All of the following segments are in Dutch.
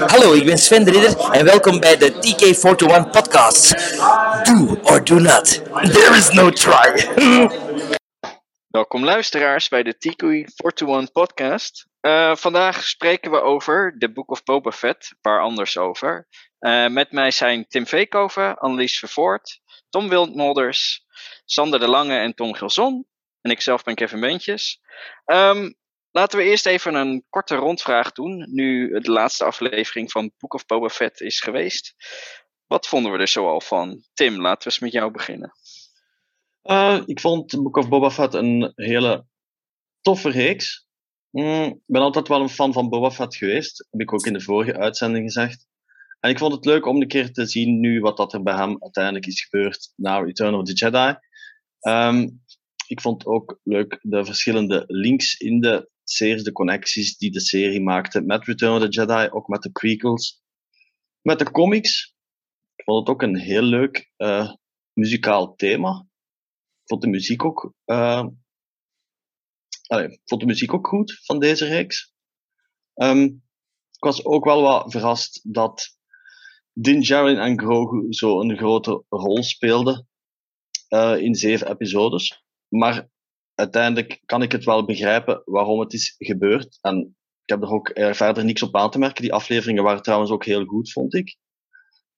Hallo, ik ben Sven de Ridder en welkom bij de TK421 podcast. Do or do not. There is no try. Welkom luisteraars bij de TK421 podcast. Uh, vandaag spreken we over The Book of Boba Fett, waar anders over. Uh, met mij zijn Tim Veekhoven, Annelies Vervoort, Tom Wildmolders, Sander de Lange en Tom Gilson. En ik zelf ben Kevin Beentjes. Um, Laten we eerst even een korte rondvraag doen, nu de laatste aflevering van Book of Boba Fett is geweest. Wat vonden we er zoal van? Tim, laten we eens met jou beginnen. Uh, ik vond Book of Boba Fett een hele toffe reeks. Mm, ik ben altijd wel een fan van Boba Fett geweest, heb ik ook in de vorige uitzending gezegd. En ik vond het leuk om een keer te zien nu wat dat er bij hem uiteindelijk is gebeurd na Return of the Jedi. Um, ik vond ook leuk de verschillende links in de series, de connecties die de serie maakte met Return of the Jedi, ook met de prequels. Met de comics. Ik vond het ook een heel leuk uh, muzikaal thema. Ik vond de muziek ook, ik vond de muziek ook goed van deze reeks. Um, ik was ook wel wat verrast dat Din Djarin en Grogu zo een grote rol speelden uh, in zeven episodes. Maar uiteindelijk kan ik het wel begrijpen waarom het is gebeurd. En ik heb er ook verder niks op aan te merken. Die afleveringen waren trouwens ook heel goed, vond ik.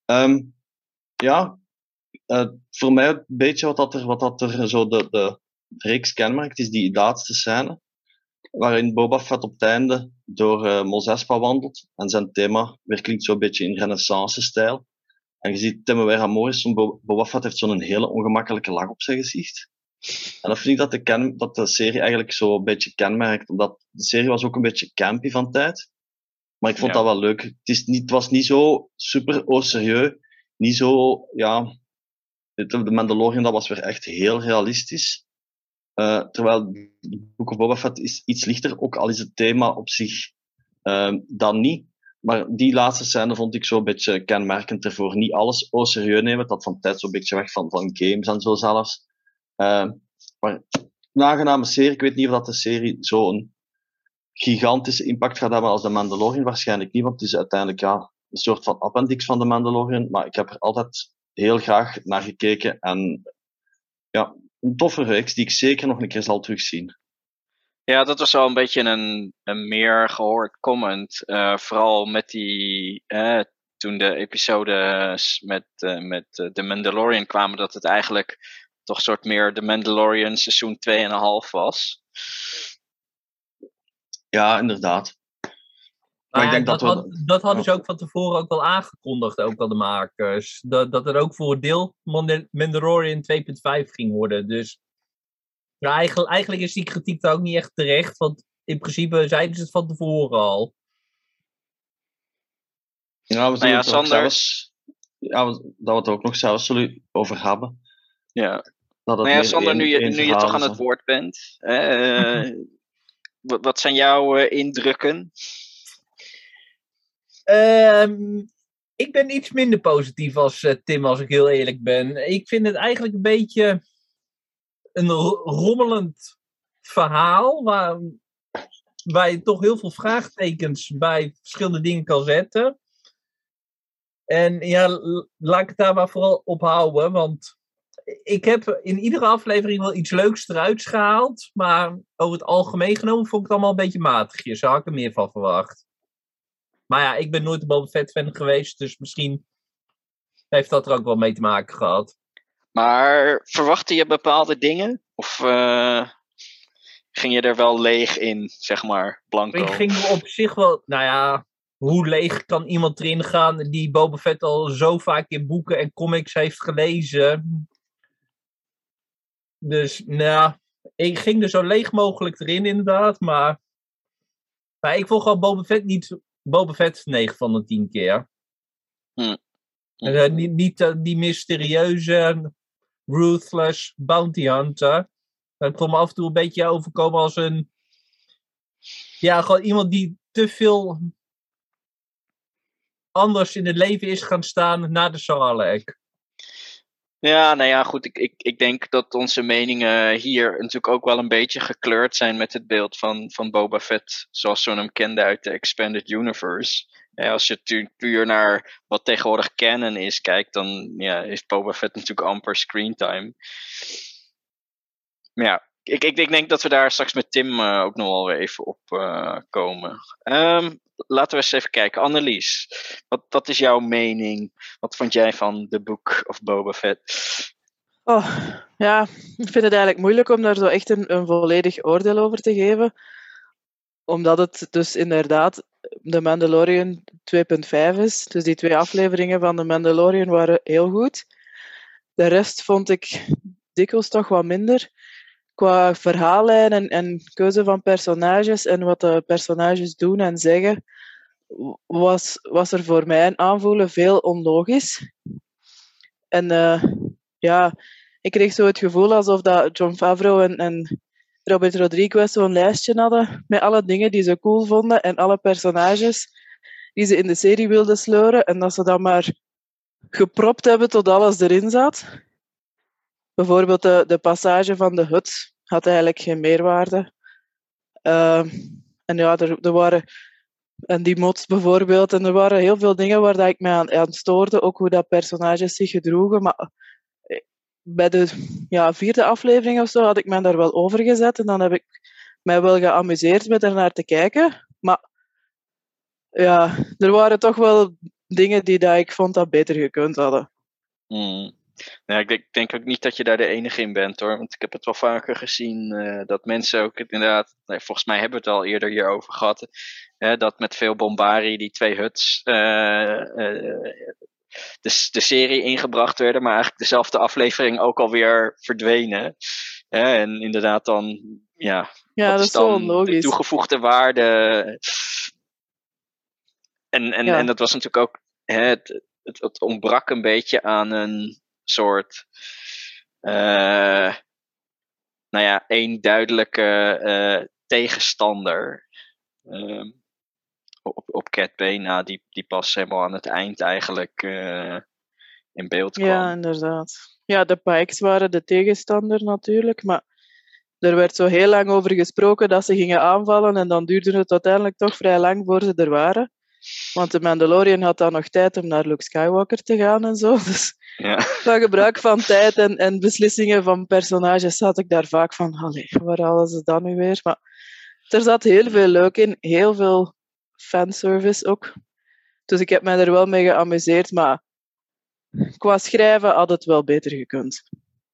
Um, ja, uh, voor mij een beetje wat dat er, wat dat er zo de, de reeks kenmerkt, is die laatste scène. Waarin Boba Fett op het einde door uh, Mos Espa wandelt. En zijn thema weer klinkt zo'n beetje in renaissance-stijl. En je ziet Tim Morrison, Boba Fett heeft zo'n hele ongemakkelijke lach op zijn gezicht. En dat vind ik dat de, ken, dat de serie eigenlijk zo een beetje kenmerkt. Omdat de serie was ook een beetje campy van tijd. Maar ik vond dat wel leuk. Het, is niet, het was niet zo super au serieus. Niet zo, ja... De Mandalorian, dat was weer echt heel realistisch. Uh, terwijl Book of Boba Fett is iets lichter, ook al is het thema op zich uh, dan niet. Maar die laatste scène vond ik zo een beetje kenmerkend ervoor. Niet alles au serieus nemen, dat van tijd zo'n beetje weg van, van games en zo zelfs. Uh, maar nagename serie. Ik weet niet of dat de serie zo'n gigantische impact gaat hebben als de Mandalorian. Waarschijnlijk niet, want het is uiteindelijk ja, een soort van appendix van de Mandalorian. Maar ik heb er altijd heel graag naar gekeken. En ja, een toffe reeks die ik zeker nog een keer zal terugzien. Ja, dat was wel een beetje een, een meer gehoord comment. Uh, vooral met die. Toen de episodes met, uh, met The Mandalorian kwamen, dat het eigenlijk toch een soort meer de Mandalorian seizoen 2,5 was. Ja, inderdaad. Maar, ik denk dat, dat, had, dat hadden ze ook van tevoren ook wel aangekondigd, ook al de makers. Dat, dat er ook voor een deel Mandalorian 2.5 ging worden. Dus ja, eigenlijk, eigenlijk is die kritiek daar ook niet echt terecht. Want in principe zeiden ze het van tevoren al. Ja, we zullen nou ja, zelfs, ja, dat we het ook nog zelfs zullen over hebben. Ja. Nou ja, Sander, nu je, nu je toch aan het woord bent, uh, wat zijn jouw uh, indrukken? Um, ik ben iets minder positief als uh, Tim, als ik heel eerlijk ben. Ik vind het eigenlijk een beetje een rommelend verhaal, waar, waar je toch heel veel vraagtekens bij verschillende dingen kan zetten. En ja, laat ik het daar maar vooral op houden, want ik heb in iedere aflevering wel iets leuks eruit gehaald. Maar over het algemeen genomen vond ik het allemaal een beetje matigjes. Daar had ik er meer van verwacht. Maar ja, ik ben nooit een Boba Fett fan geweest. Dus misschien heeft dat er ook wel mee te maken gehad. Maar verwachtte je bepaalde dingen? Of uh, ging je er wel leeg in, zeg maar, blanco? Ik ging op zich wel, nou ja, hoe leeg kan iemand erin gaan die Boba Fett al zo vaak in boeken en comics heeft gelezen? Dus nou, ik ging er zo leeg mogelijk erin inderdaad, maar, maar ik vond gewoon Boba Fett niet Boba Fett 9 van de 10 keer. Hm. Uh, niet niet uh, die mysterieuze, ruthless bounty hunter. Dat kon me af en toe een beetje overkomen als een. Ja, gewoon iemand die te veel anders in het leven is gaan staan na de Sarlacc. Ja, nou ja, goed. Ik, ik, ik denk dat onze meningen hier natuurlijk ook wel een beetje gekleurd zijn met het beeld van, van Boba Fett, zoals we hem kenden uit de Expanded Universe. als je puur naar wat tegenwoordig canon is kijkt, dan ja, is Boba Fett natuurlijk amper screentime. Ja, ik, ik, ik, denk dat we daar straks met Tim uh, ook nog wel even op uh, komen. Um, laten we eens even kijken. Annelies, wat, wat is jouw mening? Wat vond jij van de boek of Boba Fett? Oh, ja, ik vind het eigenlijk moeilijk om daar zo echt een, een volledig oordeel over te geven. Omdat het dus inderdaad de Mandalorian 2.5 is. Dus die twee afleveringen van de Mandalorian waren heel goed. De rest vond ik dikwijls toch wat minder. Qua verhaallijn en, en keuze van personages en wat de personages doen en zeggen, was, was er voor mij een aanvoelen veel onlogisch. En uh, ja, ik kreeg zo het gevoel alsof dat John Favreau en, en Robert Rodriguez zo'n lijstje hadden met alle dingen die ze cool vonden en alle personages die ze in de serie wilden sleuren en dat ze dan maar gepropt hebben tot alles erin zat. Bijvoorbeeld de, de passage van de hut had eigenlijk geen meerwaarde. Uh, en ja, er, er waren en die mods bijvoorbeeld. En er waren heel veel dingen waar dat ik me aan, stoorde. Ook hoe dat personages zich gedroegen. Maar eh, bij de ja, vierde aflevering of zo had ik me daar wel over gezet. En dan heb ik mij wel geamuseerd met er naar te kijken. Maar ja, er waren toch wel dingen die dat ik vond dat beter gekund hadden. Hmm. Ja, ik denk, denk, ook niet dat je daar de enige in bent hoor. Want ik heb het wel vaker gezien uh, dat mensen ook het inderdaad. Nee, volgens mij hebben we het al eerder hierover gehad. Hè, dat met veel bombari die twee huts. Uh, uh, de, de serie ingebracht werden, maar eigenlijk dezelfde aflevering ook alweer verdwenen. Hè, en inderdaad dan. Ja, ja dat is dan logisch. de toegevoegde waarde. En, en, ja. en dat was natuurlijk ook. Hè, het, het, het ontbrak een beetje aan een soort. Uh, nou ja, één duidelijke uh, tegenstander. Uh, op, op Cat Bane, die, die pas helemaal aan het eind eigenlijk uh, in beeld kwam. Ja, inderdaad. Ja, de Pikes waren de tegenstander natuurlijk, maar er werd zo heel lang over gesproken dat ze gingen aanvallen en dan duurde het uiteindelijk toch vrij lang voor ze er waren. Want de Mandalorian had dan nog tijd om naar Luke Skywalker te gaan en zo. Dus ja. van gebruik van tijd en, en beslissingen van personages had ik daar vaak van, allee, waar halen ze dat nu weer? Maar er zat heel veel leuk in, heel veel fanservice ook. Dus ik heb mij er wel mee geamuseerd, maar qua schrijven had het wel beter gekund.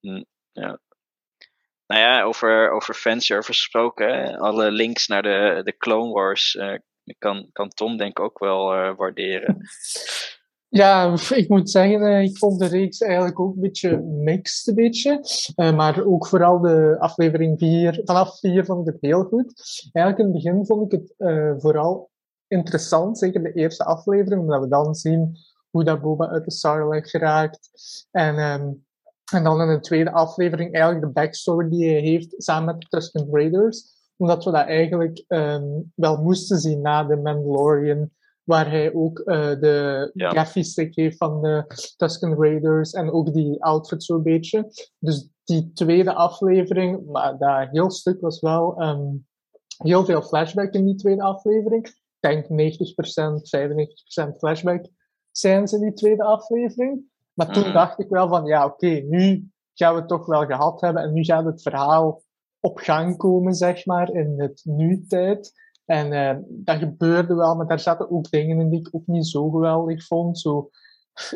Hm, ja. Nou ja, over, over fanservice gesproken, alle links naar de, de Clone Wars uh, kan, kan Tom denk ik ook wel uh, waarderen. Ja, ik moet zeggen, uh, ik vond de reeks eigenlijk ook een beetje mixed, een beetje. Uh, maar ook vooral de aflevering 4, vanaf 4 vond ik het heel goed. Eigenlijk in het begin vond ik het vooral interessant, zeker de eerste aflevering, omdat we dan zien hoe dat Boba uit de Sarlacc geraakt. En, um, en dan in de tweede aflevering eigenlijk de backstory die hij heeft samen met de Tusken Raiders omdat we dat eigenlijk um, wel moesten zien na The Mandalorian, waar hij ook uh, de ja. stick heeft van de Tusken Raiders en ook die outfit zo'n beetje. Dus die tweede aflevering, maar dat heel stuk was wel um, heel veel flashback in die tweede aflevering. Ik denk 90%, 95% flashback zijn ze in die tweede aflevering. Maar toen dacht ik wel van, ja, oké, okay, nu gaan we het toch wel gehad hebben en nu gaat het verhaal op gang komen, zeg maar, in het nu-tijd. En uh, dat gebeurde wel, maar daar zaten ook dingen in die ik ook niet zo geweldig vond. Zo,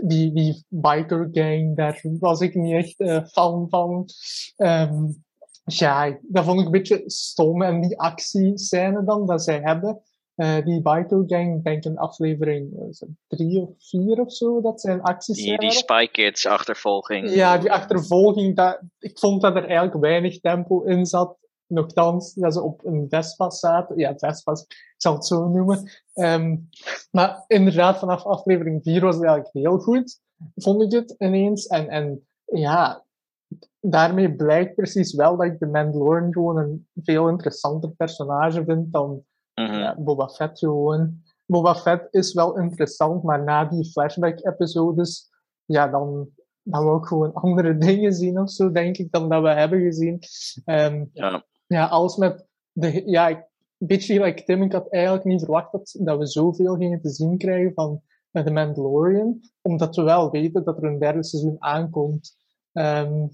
die, die biker gang, daar was ik niet echt uh, fan van. Um, ja, dat vond ik een beetje stom. En die actiescène dan, dat zij hebben, uh, die Baito Gang, denk in aflevering uh, drie of vier of zo, dat zijn acties Die, die Spy Kids achtervolging. Ja, die achtervolging, dat, ik vond dat er eigenlijk weinig tempo in zat. Nochtans, dat ze op een Vespa zaten. Ja, Vespa's, ik zal het zo noemen. Um, maar inderdaad, vanaf aflevering 4 was het eigenlijk heel goed, vond ik het ineens. En, en ja, daarmee blijkt precies wel dat ik de Mandalorian gewoon een veel interessanter personage vind dan Mhm. Ja, Boba Fett gewoon. Boba Fett is wel interessant, maar na die flashback-episodes, ja, dan, dan wil ik gewoon andere dingen zien of zo, denk ik, dan dat we hebben gezien. Um, ja. ja, alles met de, ja, ik, een beetje gelijk Tim, ik had eigenlijk niet verwacht dat, dat we zoveel gingen te zien krijgen van uh, The Mandalorian, omdat we wel weten dat er een derde seizoen aankomt. Ehm,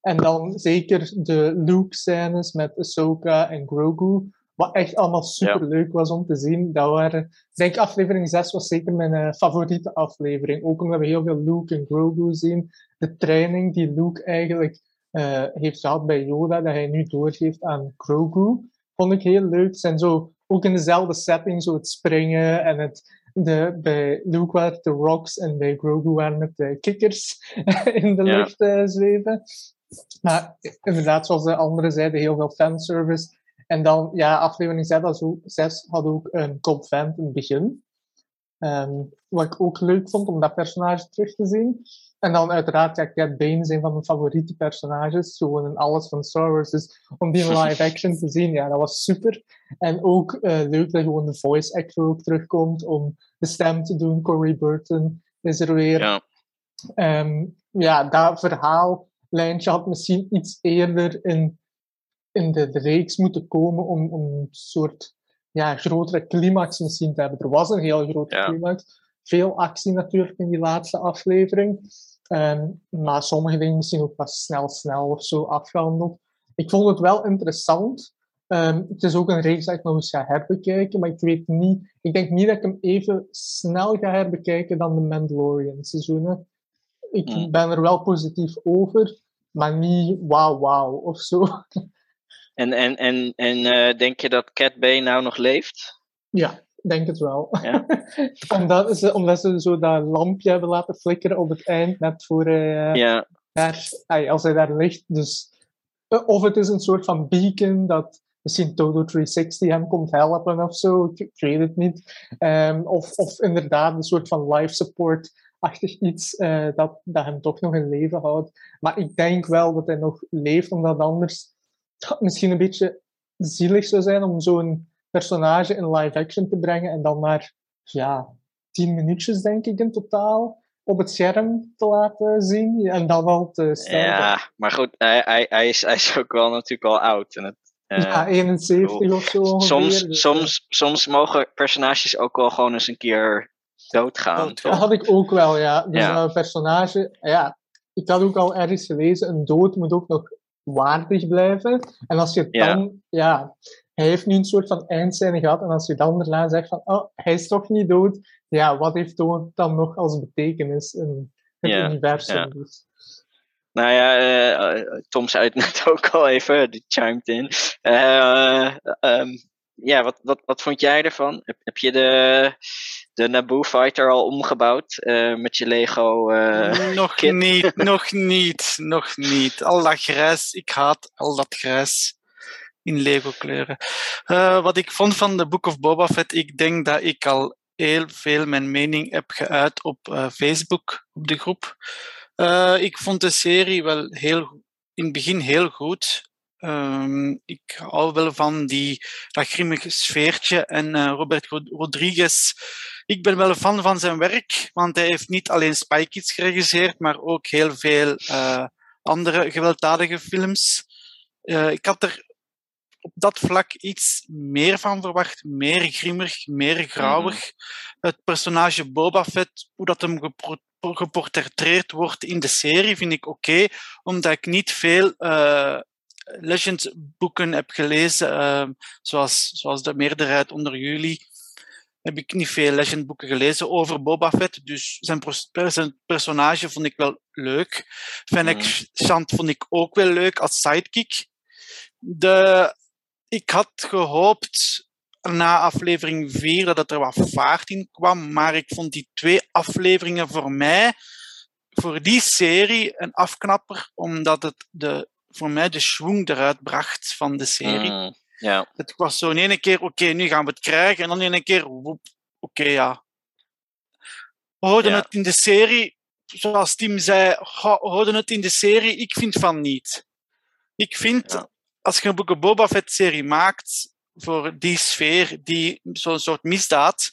en dan zeker de Luke-scènes met Ahsoka en Grogu, wat echt allemaal super leuk was om te zien. Dat waren, ik denk aflevering 6 was zeker mijn uh, favoriete aflevering. Ook omdat we heel veel Luke en Grogu zien. De training die Luke eigenlijk uh, heeft gehad bij Yoda, dat hij nu doorgeeft aan Grogu, vond ik heel leuk. Zijn zo, ook in dezelfde setting, zo het springen en het, de, bij Luke waren het de rocks en bij Grogu waren het de kikkers in de lucht uh, zweven. Maar inderdaad, zoals de anderen zeiden, heel veel fanservice. En dan, ja, aflevering 6 had ook een Cobb Vent in het begin. Um, wat ik ook leuk vond om dat personage terug te zien. En dan uiteraard, ja, Cat Bane is een van mijn favoriete personages. Gewoon in alles van Star Wars. Dus om die in live action te zien, ja, dat was super. En ook uh, leuk dat gewoon de voice actor ook terugkomt om de stem te doen. Corey Burton is er weer. Ja, um, ja dat verhaallijntje had misschien iets eerder in, in de, de reeks moeten komen om, om een soort ja, grotere climax misschien te hebben. Er was een heel grote Ja. climax. Veel actie natuurlijk in die laatste aflevering. Um, maar sommige dingen misschien ook pas snel, snel of zo afgehandeld. Ik vond het wel interessant. Um, het is ook een reeks dat ik nog eens ga herbekijken, maar ik weet niet... Ik denk niet dat ik hem even snel ga herbekijken dan de Mandalorian seizoenen. Ik Hmm. ben er wel positief over, maar niet wauw wauw of zo. En, en, en, en eh, denk je dat Cat Bane nou nog leeft? Ja, ik denk het wel. Ja. omdat, ze, omdat ze zo dat lampje hebben laten flikkeren op het eind, net voor hij Ja, daar, als hij daar ligt. Dus, eh, of het is een soort van beacon dat misschien Todo 360 hem komt helpen of zo. Ik, ik weet het niet. Ehm, of, of inderdaad een soort van life support-achtig iets eh, dat, dat hem toch nog in leven houdt. Maar ik denk wel dat hij nog leeft, omdat anders het misschien een beetje zielig zou zijn om zo'n personage in live action te brengen en dan maar ja, tien minuutjes, denk ik, in totaal op het scherm te laten zien en dan al te sterven. ja maar goed, hij, hij, hij, is, hij is ook wel natuurlijk al oud. En het, eh, Ja, 71 of zo ongeveer. soms, dus, soms, soms mogen personages ook wel gewoon eens een keer doodgaan. Dood, Dat toch? had ik ook wel, ja. Dus Ja. een personage, ja, ik had ook al ergens gelezen, een dood moet ook nog waardig blijven. En als je het Ja. dan, ja, hij heeft nu een soort van eindscène gehad, en als je dan daarna zegt van, oh, hij is toch niet dood, ja, wat heeft dood dan nog als betekenis in het Ja, universum? ja. Dus. Nou ja, eh, eh, Tom zei het net ook al even, die chimed in. Eh, ehm, ja, wat, wat, wat vond jij ervan? Heb, heb je de, de Naboo Fighter al omgebouwd eh, met je Lego? eh, nog kit. niet, nog niet, nog niet. Al dat grijs, ik haat al dat grijs in Lego kleuren. Eh, wat ik vond van de Book of Boba Fett, ik denk dat ik al heel veel mijn mening heb geuit op Facebook, op de groep. Ik vond de serie wel heel, in het begin heel goed. Ehm, ik hou wel van die, dat grimmige sfeertje. En eh, Robert Rod- Rodriguez, ik ben wel een fan van zijn werk, want hij heeft niet alleen Spy Kids geregisseerd, maar ook heel veel eh, andere gewelddadige films. Eh, ik had er op dat vlak iets meer van verwacht. Meer grimmig, meer grauwig. Het personage Boba Fett, hoe dat hem geportretteerd wordt in de serie, vind ik oké, omdat ik niet veel eh Legends-boeken heb gelezen, eh, zoals, zoals de meerderheid onder jullie heb ik niet veel Legend-boeken gelezen over Boba Fett. Dus zijn, personage vond ik wel leuk. Fennec Mhm. Shand vond ik ook wel leuk als sidekick. De, ik had gehoopt na aflevering 4 dat het er wat vaart in kwam, maar ik vond die twee afleveringen voor mij, voor die serie, een afknapper, omdat het de, voor mij de schwung eruit bracht van de serie. mm, Het was zo in ene keer, oké, nu gaan we het krijgen. En dan in een keer, oké, ja. We houden Ja. het in de serie, zoals Tim zei, we houden het in de serie. Ik vind van niet. Ik vind, als je een Book of Boba Fett serie maakt, voor die sfeer, die zo'n soort misdaad,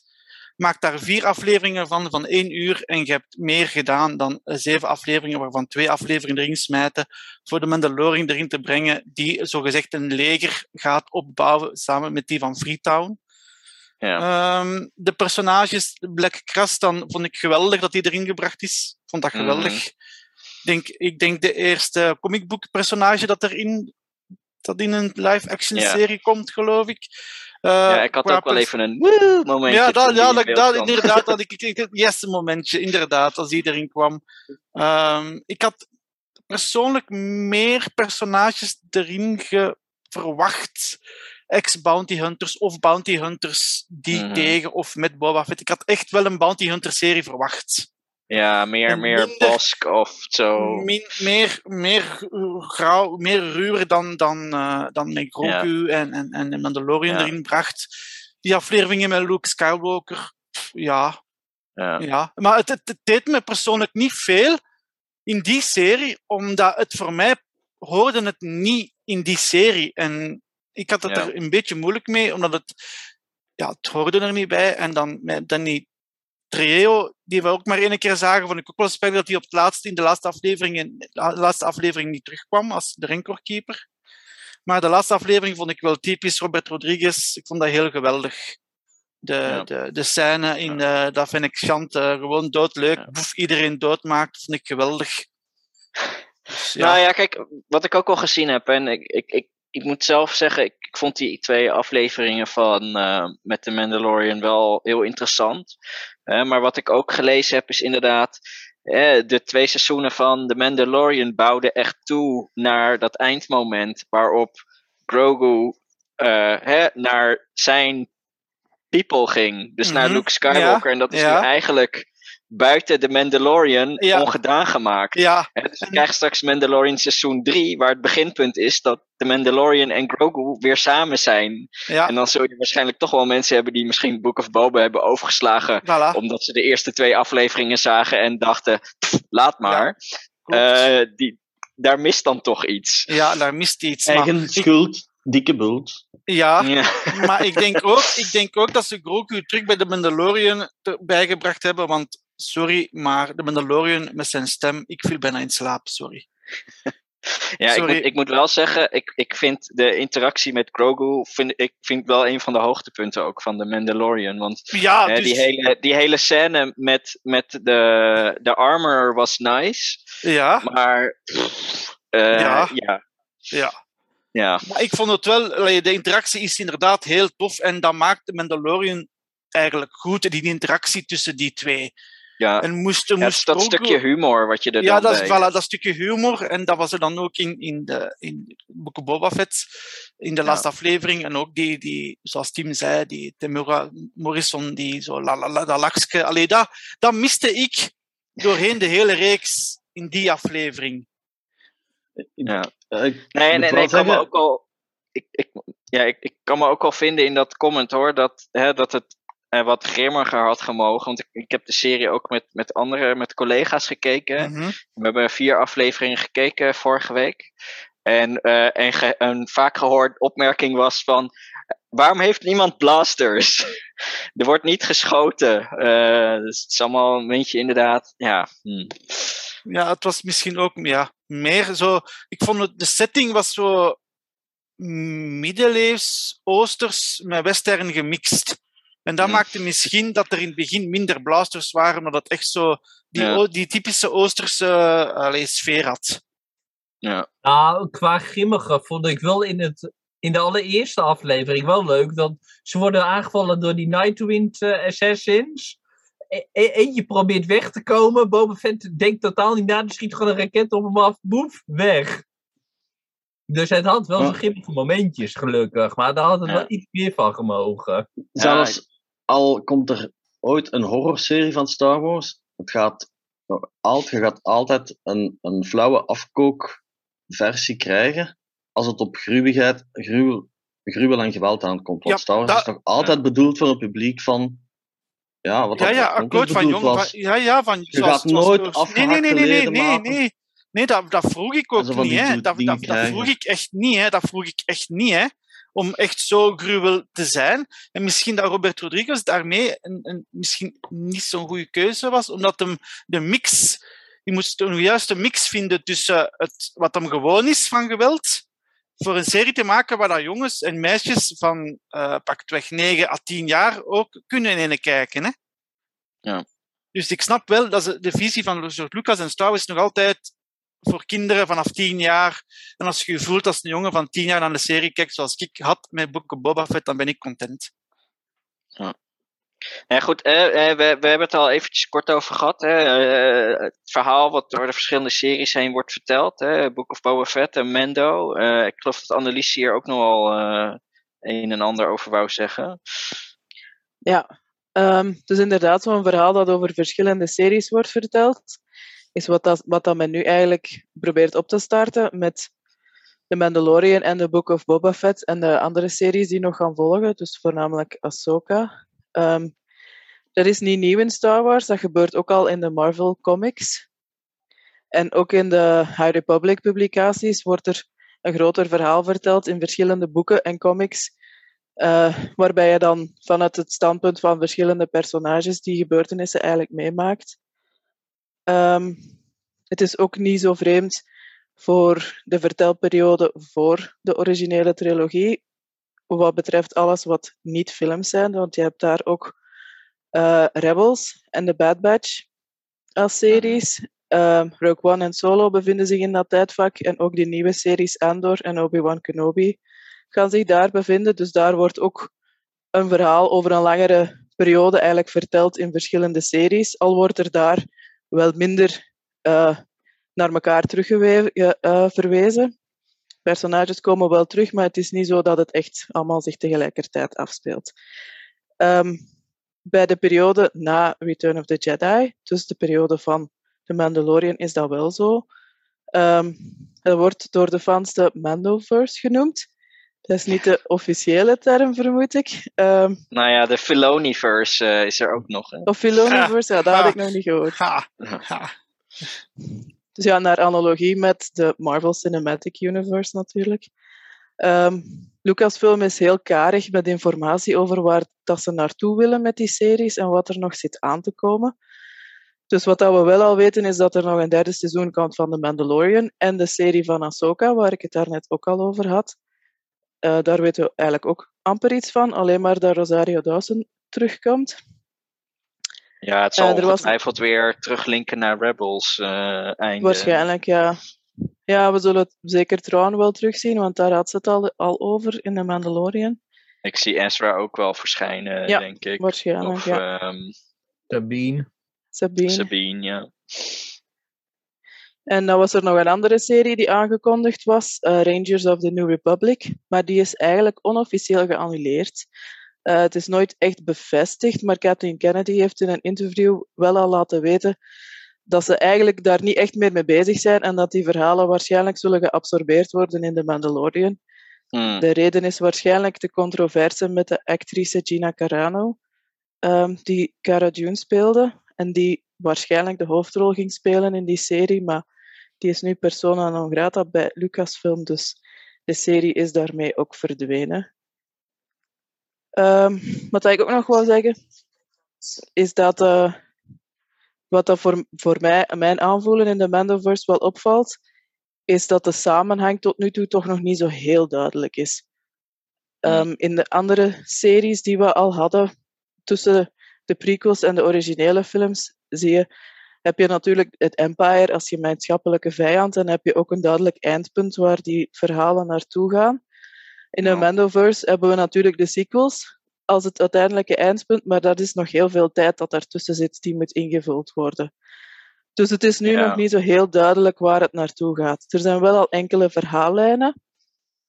maak daar vier afleveringen van, van één uur. En je hebt meer gedaan dan eh, zeven afleveringen, waarvan twee afleveringen erin smijten. Voor de Mandalorian erin te brengen, die zogezegd een leger gaat opbouwen samen met die van Freetown. Ja. Ehm, de personages, Black Kras, dan vond ik geweldig dat die erin gebracht is. Vond dat Mhm. geweldig. Ik denk, ik denk de eerste comicbook personage dat erin dat in een live-action Ja. serie komt, geloof ik. Eh, ja, ik had ook wel even een woe momentje. ja, dat, ja dat, inderdaad. Dat ik, ik, het eerste momentje, inderdaad, als die erin kwam. Ehm, ik had persoonlijk meer personages erin verwacht. Ex-bounty hunters of bounty hunters die Mhm. tegen of met Boba Fett. Ik had echt wel een bounty hunter serie verwacht. Ja, meer, En meer minder- Bosk of zo. Min- meer, meer uh, grauw, meer ruwer dan, dan, eh, dan met Grogu en, en, en de Mandalorian Ja. erin bracht. Die afleveringen met Luke Skywalker, ja, Ja. ja. Maar het, het, het deed me persoonlijk niet veel in die serie, omdat het voor mij hoorde het niet in die serie. En ik had het Ja. er een beetje moeilijk mee, omdat het, ja, het hoorde er niet bij. En dan met Danny Trejo, die we ook maar één keer zagen, vond ik ook wel spijtig dat hij op het laatste, in de laatste aflevering, in de laatste aflevering niet terugkwam als de recordkeeper. Maar de laatste aflevering vond ik wel typisch Robert Rodriguez. Ik vond dat heel geweldig. De, Ja. de, de scène in de, dat vind ik chant, eh, gewoon doodleuk. Ja. Boef, iedereen doodmaakt, vond ik geweldig. Dus, ja. Nou ja, kijk, wat ik ook al gezien heb, en ik, ik, ik, ik moet zelf zeggen, ik, ik vond die twee afleveringen van eh, met The Mandalorian wel heel interessant. Maar wat ik ook gelezen heb, is inderdaad, eh, de twee seizoenen van The Mandalorian bouwden echt toe naar dat eindmoment waarop Grogu eh, hè, naar zijn people ging. Dus naar Mhm, Luke Skywalker. en dat is ja. nu eigenlijk buiten The Mandalorian Ja. ongedaan gemaakt. ja, Hè, dus we krijgen straks Mandalorian seizoen 3, waar het beginpunt is dat de Mandalorian en Grogu weer samen zijn. ja, En dan zul je waarschijnlijk toch wel mensen hebben die misschien Book of Boba hebben overgeslagen, voilà. omdat ze de eerste twee afleveringen zagen en dachten, "Pff, laat maar. Eh, die, daar mist dan toch iets. ja, daar mist iets. maar Eigen schuld, dikke bult. ja, Ja, maar ik denk, ook, ik denk ook dat ze Grogu terug bij de Mandalorian erbij gebracht hebben. Want, sorry, maar de Mandalorian met zijn stem, ik viel bijna in slaap, sorry. ja ik, moet, ik moet wel zeggen, ik, ik vind de interactie met Grogu vind, ik vind wel een van de hoogtepunten ook van de Mandalorian. Want Ja, Hè, dus, die, hele, die hele scène met, met de, de armor was nice, ja, maar pff, eh, Ja. ja. ja. Ja, Maar ik vond het wel, de interactie is inderdaad heel tof. En dat maakt de Mandalorian eigenlijk goed, die interactie tussen die twee. Ja. En moest, Ja, moest dat stukje humor wat je er Ja, dan dat is, bij voilà, dat stukje humor. En dat was er dan ook in, in, de, in Book of Boba Fett, in de Ja. laatste aflevering. En ook die, die zoals Tim zei, die Temura Morrison, die zo la, la, la, dat lachske. Allee, dat, dat miste ik doorheen de hele reeks in die aflevering. Ja. Eh, ik Nee, nee, nee, ik kan me ook al. Ik, ik, ja, ik, ik kan me ook al vinden in dat comment hoor, dat, hè, dat het eh, wat grimmiger had gemogen. Want ik, ik heb de serie ook met, met andere, met collega's gekeken. Mhm. We hebben vier afleveringen gekeken vorige week. En, eh, en ge- een vaak gehoord opmerking was van... Waarom heeft niemand blasters? er wordt niet geschoten. Eh, dus het is allemaal een beetje inderdaad... Ja, hm. Ja, het was misschien ook ja, meer zo. Ik vond het, de setting was zo middeleeuws, oosters met western gemixt. En dat maakte misschien dat er in het begin minder blasters waren, omdat het echt zo die, Ja. die typische oosterse allee, sfeer had. ja. Nou, qua grimmige vond ik wel in, het, in de allereerste aflevering wel leuk. Dat ze worden aangevallen door die Nightwind eh, Assassins. E- e- eentje probeert weg te komen. Boba Fett denkt totaal niet na. Die schiet gewoon een raket op hem af. Boef, weg. Dus het had wel Ja. zijn grimmige momentjes, gelukkig. Maar daar had het Ja. wel iets meer van gemogen. Zelfs al komt er ooit een horrorserie van Star Wars, het gaat, je gaat altijd een, een flauwe afkookversie krijgen als het op gruwigheid, gruwel, gruwel en geweld aankomt. Want Ja, Star Wars dat- is toch altijd bedoeld voor een publiek van, ja, wat Ja, dat ja, akkoord van jong. was. van- ja, ja, van. Je gaat nooit Nee, nee, nee, nee, nee, afgehakte nee, leden nee. maken. Nee, dat, dat vroeg ik ook niet, hè. Dat, dat, dat vroeg ik echt niet, hè. Dat vroeg ik echt niet, hè. Om echt zo gruwel te zijn. En misschien dat Robert Rodriguez daarmee een, een, misschien niet zo'n goede keuze was, omdat hem de mix, je moest een juiste mix vinden tussen het, wat hem gewoon is van geweld, voor een serie te maken waar dat jongens en meisjes van uh, pakweg 9 à 10 jaar ook kunnen in kijken. Hè? Ja. Dus ik snap wel dat de visie van Lucas en Star Wars nog altijd voor kinderen vanaf 10 jaar. En als je je voelt als een jongen van 10 jaar naar de serie kijkt, zoals ik had met Book of Boba Fett, dan ben ik content. Ja. Ja, goed, eh, eh, we, we hebben het al eventjes kort over gehad. Hè. Eh, het verhaal wat door de verschillende series heen wordt verteld. Hè. Book of Boba Fett en Mando. Eh, ik geloof dat Annelies hier ook nogal uh, een en ander over wou zeggen. Ja, um, het is inderdaad zo'n verhaal dat over verschillende series wordt verteld. Is wat, dat, wat dat men nu eigenlijk probeert op te starten met The Mandalorian en The Book of Boba Fett en de andere series die nog gaan volgen. Dus voornamelijk Ahsoka. Dat is niet nieuw in Star Wars, dat gebeurt ook al in de Marvel comics. En ook in de High Republic publicaties wordt er een groter verhaal verteld in verschillende boeken en comics, uh, waarbij je dan vanuit het standpunt van verschillende personages die gebeurtenissen eigenlijk meemaakt. Um, het is ook niet zo vreemd voor de vertelperiode voor de originele trilogie, wat betreft alles wat niet films zijn, want je hebt daar ook uh, Rebels en The Bad Batch als series. Uh, Rogue One en Solo bevinden zich in dat tijdvak en ook die nieuwe series Andor en Obi-Wan Kenobi gaan zich daar bevinden. Dus daar wordt ook een verhaal over een langere periode eigenlijk verteld in verschillende series. Al wordt er daar wel minder uh, naar elkaar terug uh, verwezen personages komen wel terug, maar het is niet zo dat het echt allemaal zich tegelijkertijd afspeelt. Um, bij de periode na Return of the Jedi, dus de periode van The Mandalorian, is dat wel zo. Um, dat wordt door de fans de Mandoverse genoemd. Dat is niet de officiële term, vermoed ik. Um, nou ja, de Filoniverse uh, is er ook nog. Hè? Of Filoniverse, ja, dat had ik nog niet gehoord. Ha. Ha. Dus ja, naar analogie met de Marvel Cinematic Universe natuurlijk. Um, Lucasfilm is heel karig met informatie over waar dat ze naartoe willen met die series en wat er nog zit aan te komen. Dus wat dat we wel al weten is dat er nog een derde seizoen komt van The Mandalorian en de serie van Ahsoka, waar ik het daarnet ook al over had. Uh, daar weten we eigenlijk ook amper iets van, alleen maar dat Rosario Dawson terugkomt. Ja, het zal uh, ongetwijfeld was... weer teruglinken naar Rebels uh, einde. Waarschijnlijk, ja. Ja, we zullen het zeker Tron wel terugzien, want daar had ze het al, al over in The Mandalorian. Ik zie Ezra ook wel verschijnen, ja, denk ik. waarschijnlijk, of, ja. Um, Sabine. Sabine. Sabine, ja. En dan was er nog een andere serie die aangekondigd was, uh, Rangers of the New Republic. Maar die is eigenlijk onofficieel geannuleerd. Uh, het is nooit echt bevestigd, maar Kathleen Kennedy heeft in een interview wel al laten weten dat ze eigenlijk daar niet echt meer mee bezig zijn en dat die verhalen waarschijnlijk zullen geabsorbeerd worden in The Mandalorian. Hmm. De reden is waarschijnlijk de controverse met de actrice Gina Carano, um, die Cara Dune speelde en die waarschijnlijk de hoofdrol ging spelen in die serie, maar die is nu persona non grata bij Lucasfilm, dus de serie is daarmee ook verdwenen. Um, wat ik ook nog wil zeggen, is dat uh, wat dat voor, voor mij, mijn aanvoelen in de Mandoverse wel opvalt, is dat de samenhang tot nu toe toch nog niet zo heel duidelijk is. Um, in de andere series die we al hadden, tussen de prequels en de originele films, zie je, heb je natuurlijk het Empire als gemeenschappelijke vijand en heb je ook een duidelijk eindpunt waar die verhalen naartoe gaan. In de Mandoverse hebben we natuurlijk de sequels als het uiteindelijke eindpunt, maar dat is nog heel veel tijd dat daartussen zit die moet ingevuld worden. Dus het is nu Ja. nog niet zo heel duidelijk waar het naartoe gaat. Er zijn wel al enkele verhaallijnen.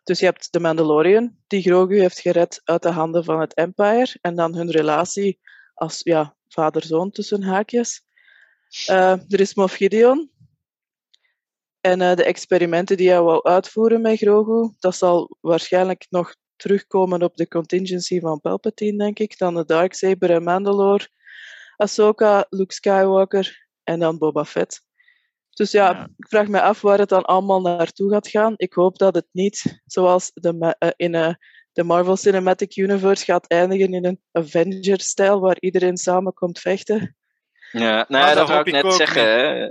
Dus je hebt de Mandalorian, die Grogu heeft gered uit de handen van het Empire, en dan hun relatie als ja, vader-zoon tussen haakjes. Eh, er is Moff Gideon. En eh, de experimenten die hij wou uitvoeren met Grogu, dat zal waarschijnlijk nog terugkomen op de contingency van Palpatine, denk ik. Dan de Darksaber en Mandalore, Ahsoka, Luke Skywalker en dan Boba Fett. Dus ja, Ja. ik vraag me af waar het dan allemaal naartoe gaat gaan. Ik hoop dat het niet, zoals de, eh, in eh, de Marvel Cinematic Universe gaat eindigen in een Avengers-stijl waar iedereen samen komt vechten. Ja, nou, Ah, ja, dat dat wou hoop ik ik net ook zeggen. hè.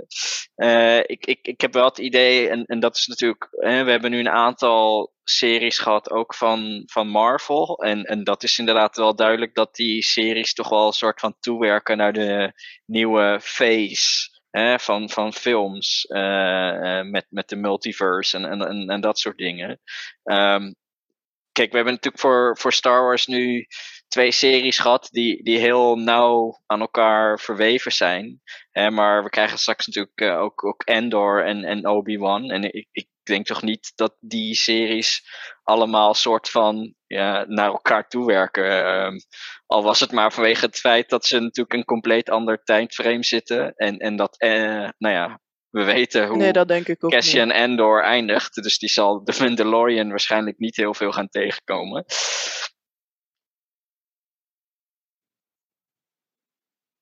Eh, ik, ik, ik heb wel het idee, en, en dat is natuurlijk, hè, we hebben nu een aantal series gehad, ook van, van Marvel. En, en dat is inderdaad wel duidelijk dat die series toch wel een soort van toewerken naar de nieuwe phase hè, van, van films. eh, eh, met, met de multiverse en, en, en, en dat soort dingen. Ehm, kijk, we hebben natuurlijk voor, voor Star Wars nu twee series gehad die, die heel nauw aan elkaar verweven zijn. Hè, maar we krijgen straks natuurlijk eh, ook, ook Endor en, en Obi-Wan. En ik, ik denk toch niet dat die series allemaal soort van ja, naar elkaar toewerken. Ehm, al was het maar vanwege het feit dat ze natuurlijk een compleet ander tijdframe zitten. En, en dat, eh, nou ja, we weten hoe Nee, dat denk ik ook niet. Cassian Andor eindigt. Dus die zal de Mandalorian waarschijnlijk niet heel veel gaan tegenkomen.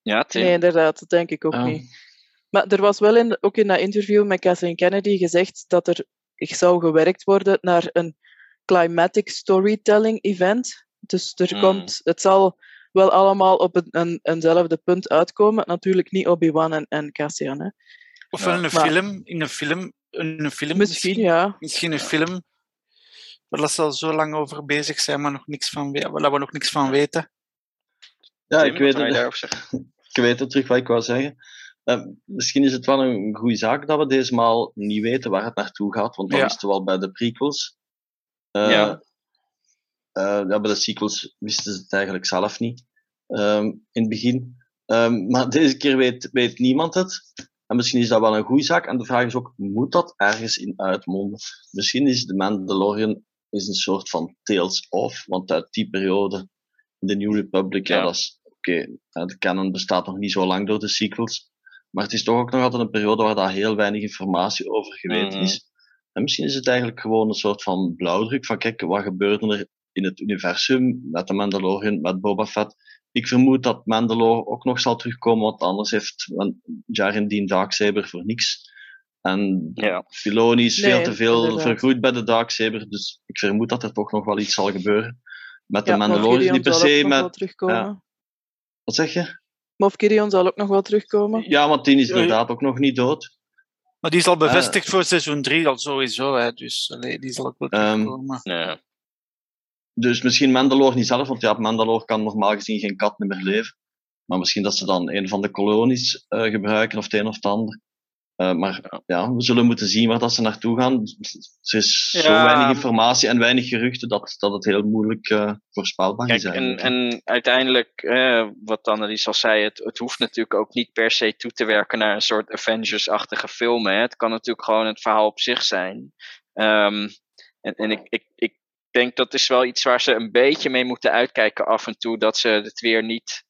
Ja, Tim? Nee, inderdaad, dat denk ik ook Ah. niet. Maar er was wel in, ook in dat interview met Kathleen Kennedy gezegd dat er zou gewerkt worden naar een climatic storytelling event. Dus er Mm. komt, het zal wel allemaal op een, een, eenzelfde punt uitkomen. Natuurlijk niet Obi-Wan en, en Cassian. Hè. Of Ja. in een Maar- film, in een film, in een film Misschien, ja. Misschien een film waar ze al zo lang over bezig zijn, maar nog niks van we- waar we nog niks van weten. Ja, ik weet het. Ik weet het terug wat ik wou zeggen. Eh, misschien is het wel een goede zaak dat we deze maal niet weten waar het naartoe gaat, want dat Ja. wisten we al bij de prequels. Eh, Ja. eh, ja, bij de sequels wisten ze het eigenlijk zelf niet ehm, in het begin. Ehm, maar deze keer weet, weet niemand het. En misschien is dat wel een goede zaak. En de vraag is ook, moet dat ergens in uitmonden? Misschien is de Mandalorian is een soort van Tales of, want uit die periode, in de New Republic, ja, Ja. dat is oké, ja, de canon bestaat nog niet zo lang door de sequels. Maar het is toch ook nog altijd een periode waar daar heel weinig informatie over geweten Mhm. is. En misschien is het eigenlijk gewoon een soort van blauwdruk van kijk, wat gebeurde er in het universum met de Mandalorian, met Boba Fett. Ik vermoed dat Mandalore ook nog zal terugkomen, want anders heeft Jaren Dean Darksaber voor niks. En Ja. Filoni is veel te veel inderdaad. vergroeid bij de Darksaber, dus ik vermoed dat er toch nog wel iets zal gebeuren. Met de ja Mandalorian niet per zal ook se nog wel met... terugkomen. Wat zeg je? Moff Gideon zal ook nog wel terugkomen. Ja, want die is Ja, ja. inderdaad ook nog niet dood. Maar die is al bevestigd voor seizoen 3 al sowieso, hè, dus allee, die zal ook wel Ehm, terugkomen. Ja. Dus misschien Mandalore niet zelf, want ja, Mandalore kan normaal gezien geen kat meer leven. Maar misschien dat ze dan een van de kolonies eh, gebruiken, of het een of het ander. Eh, maar ja, we zullen moeten zien waar dat ze naartoe gaan. Er is zo weinig informatie en weinig geruchten dat, dat het heel moeilijk eh, voorspelbaar Kijk, is. en, eigenlijk. en uiteindelijk, eh, wat Annelies al zei, het, het hoeft natuurlijk ook niet per se toe te werken naar een soort Avengers-achtige film. Hè. Het kan natuurlijk gewoon het verhaal op zich zijn. Ehm, en en ik, ik, ik denk dat is wel iets waar ze een beetje mee moeten uitkijken af en toe, dat ze het weer niet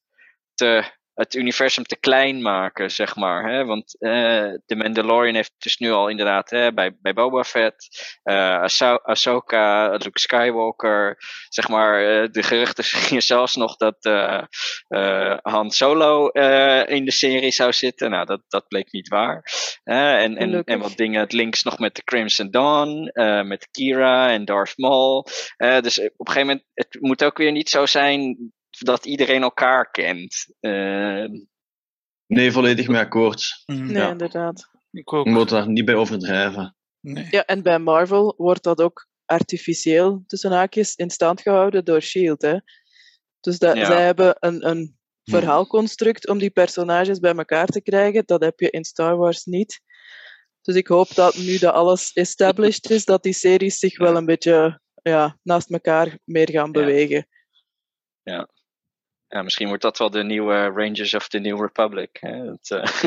te, het universum te klein maken, zeg maar. Hè? Want eh de Mandalorian heeft dus nu al inderdaad hè, bij, bij Boba Fett, Ahso- Ahsoka, Luke Skywalker, zeg maar, eh, de geruchten gingen zelfs nog dat Han Solo in de serie zou zitten. Nou, dat, dat bleek niet waar. En, en, en wat dingen, het links nog met de Crimson Dawn, met Kira en Darth Maul. Dus op een gegeven moment, het moet ook weer niet zo zijn dat iedereen elkaar kent. Eh, Nee, volledig mee akkoord. Mm, Nee, Ja. inderdaad. Ik ook. We moeten daar niet bij overdrijven. Nee. Ja, en bij Marvel wordt dat ook artificieel, tussen haakjes, in stand gehouden door S.H.I.E.L.D. Hè? Dus dat, Ja. zij hebben een, een verhaalconstruct om die personages bij elkaar te krijgen. Dat heb je in Star Wars niet. Dus ik hoop dat nu dat alles established is, dat die series zich wel een beetje ja, naast elkaar meer gaan bewegen. ja, misschien wordt dat wel de nieuwe Rangers of the New Republic. Hè? Het, eh,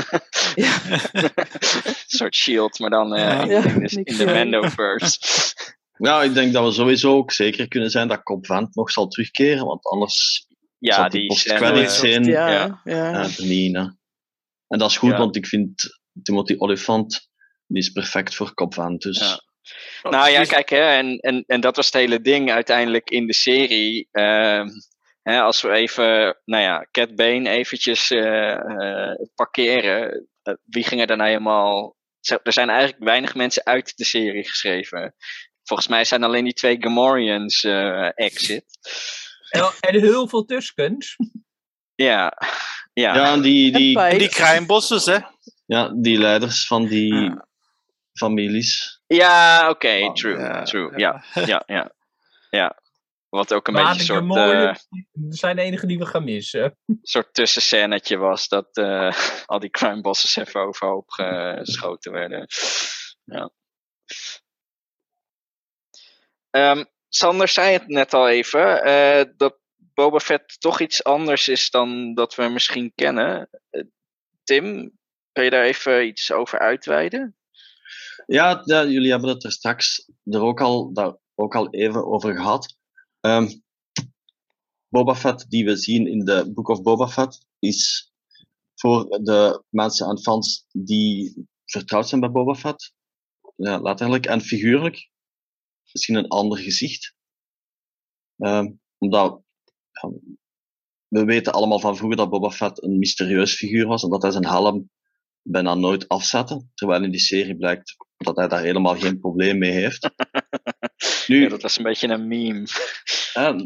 Ja. een soort shield, maar dan eh, in, Ja, in de, in de aan. Mandoverse. Ja, ik denk dat we sowieso ook zeker kunnen zijn dat Cobb Vanth nog zal terugkeren, want anders Ja, zat die post-credits in. Ja, ja. ja. Ja, hè. En dat is goed, Ja. want ik vind Timothy Olyphant die is perfect voor Cobb Vanth. Dus Ja. Nou ja, kijk, hè, en, en, en dat was het hele ding uiteindelijk in de serie. Ehm, hè, als we even, nou ja, Cat Bane eventjes eh, eh, parkeren. eh, wie ging er dan helemaal... Er zijn eigenlijk weinig mensen uit de serie geschreven. volgens mij zijn alleen die twee Gamorreans eh, exit. En, en heel veel Tuskens. Ja, ja. Ja, en die, die, die kruinbosses, hè? ja, die leiders van die Ja. families. Ja, oké, Oh, true, ja, true. ja. Ja, ja, ja. Wat ook een beetje een soort, eh, Gamorreans zijn de enige die we gaan missen. soort tussenscènetje was dat eh, al die crime bosses even overhoop geschoten werden. Ja. Ehm, Sander zei het net al even, eh, dat Boba Fett toch iets anders is dan dat we misschien kennen. Eh, Tim, kan je daar even iets over uitweiden? Ja, ja, jullie hebben het er straks er ook al, daar ook al even over gehad. Ehm, Boba Fett, die we zien in de Book of Boba Fett, is voor de mensen en fans die vertrouwd zijn bij Boba Fett, ja, letterlijk en figuurlijk, misschien een ander gezicht. Ehm, omdat we weten allemaal van vroeger dat Boba Fett een mysterieus figuur was en dat hij zijn helm bijna nooit afzette, terwijl in die serie blijkt dat hij daar helemaal geen probleem mee heeft. Nu, Ja, dat was een beetje een meme. eh,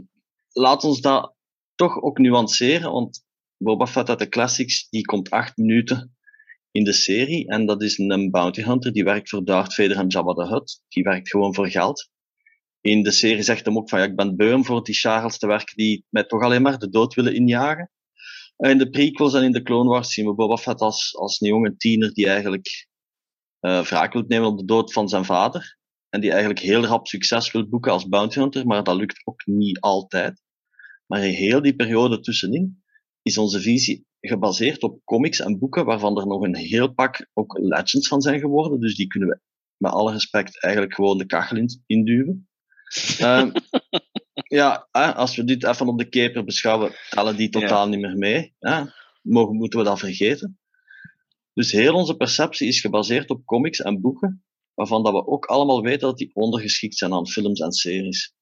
laat ons dat toch ook nuanceren, want Boba Fett uit de classics, die komt acht minuten in de serie en dat is een bounty hunter, die werkt voor Darth Vader en Jabba the Hutt. Die werkt gewoon voor geld. In de serie zegt hem ook van, ja, ik ben beu om voor die Charles te werken die mij toch alleen maar de dood willen injagen. En in de prequels en in de Clone Wars zien we Boba Fett als, als een jonge tiener die eigenlijk eh wraak wil nemen op de dood van zijn vader. En die eigenlijk heel rap succes wil boeken als bounty hunter, maar dat lukt ook niet altijd. Maar in heel die periode tussenin is onze visie gebaseerd op comics en boeken waarvan er nog een heel pak ook legends van zijn geworden. Dus die kunnen we met alle respect eigenlijk gewoon de kachel in, induwen. Ehm, ja, als we dit even op de keper beschouwen, tellen die totaal niet meer mee. Mogen, moeten we dat vergeten? Dus heel onze perceptie is gebaseerd op comics en boeken, waarvan dat we ook allemaal weten dat die ondergeschikt zijn aan films en series.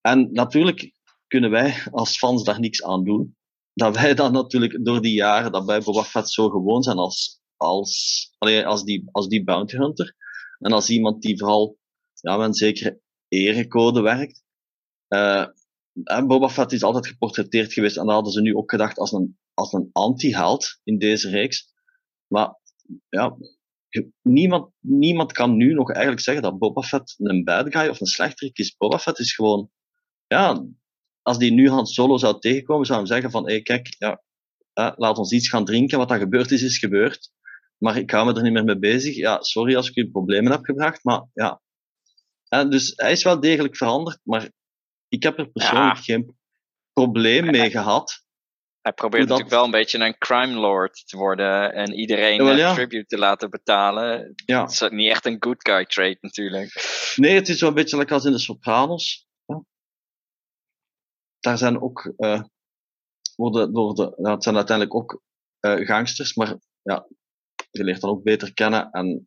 En natuurlijk kunnen wij als fans daar niks aan doen. Dat wij dan natuurlijk door die jaren dat wij Boba Fett zo gewoon zijn als, als, allee, als, die, als die bounty hunter. En als iemand die vooral ja, met een zekere erecode werkt. Eh, en Boba Fett is altijd geportretteerd geweest en dat hadden ze nu ook gedacht als een, als een anti-held in deze reeks. Maar ja, niemand, niemand kan nu nog eigenlijk zeggen dat Boba Fett een bad guy of een slechterik is. Boba Fett is gewoon, ja, als die nu Han Solo zou tegenkomen, zou hem zeggen van, hé, hey, kijk, ja, eh, laat ons iets gaan drinken. Wat dat gebeurd is, is gebeurd. Maar ik hou me er niet meer mee bezig. Ja, sorry als ik u problemen heb gebracht, maar ja. Eh, dus hij is wel degelijk veranderd, maar ik heb er persoonlijk Ja. geen probleem mee gehad. Hij probeert dat- natuurlijk wel een beetje een crime lord te worden en iedereen ja. tribute te laten betalen. Ja. Het is niet echt een good guy trait natuurlijk. Nee, het is zo'n beetje like als in de Sopranos. Daar zijn ook, eh worden, door de, nou, het zijn uiteindelijk ook eh, gangsters, maar ja, je leert dan ook beter kennen en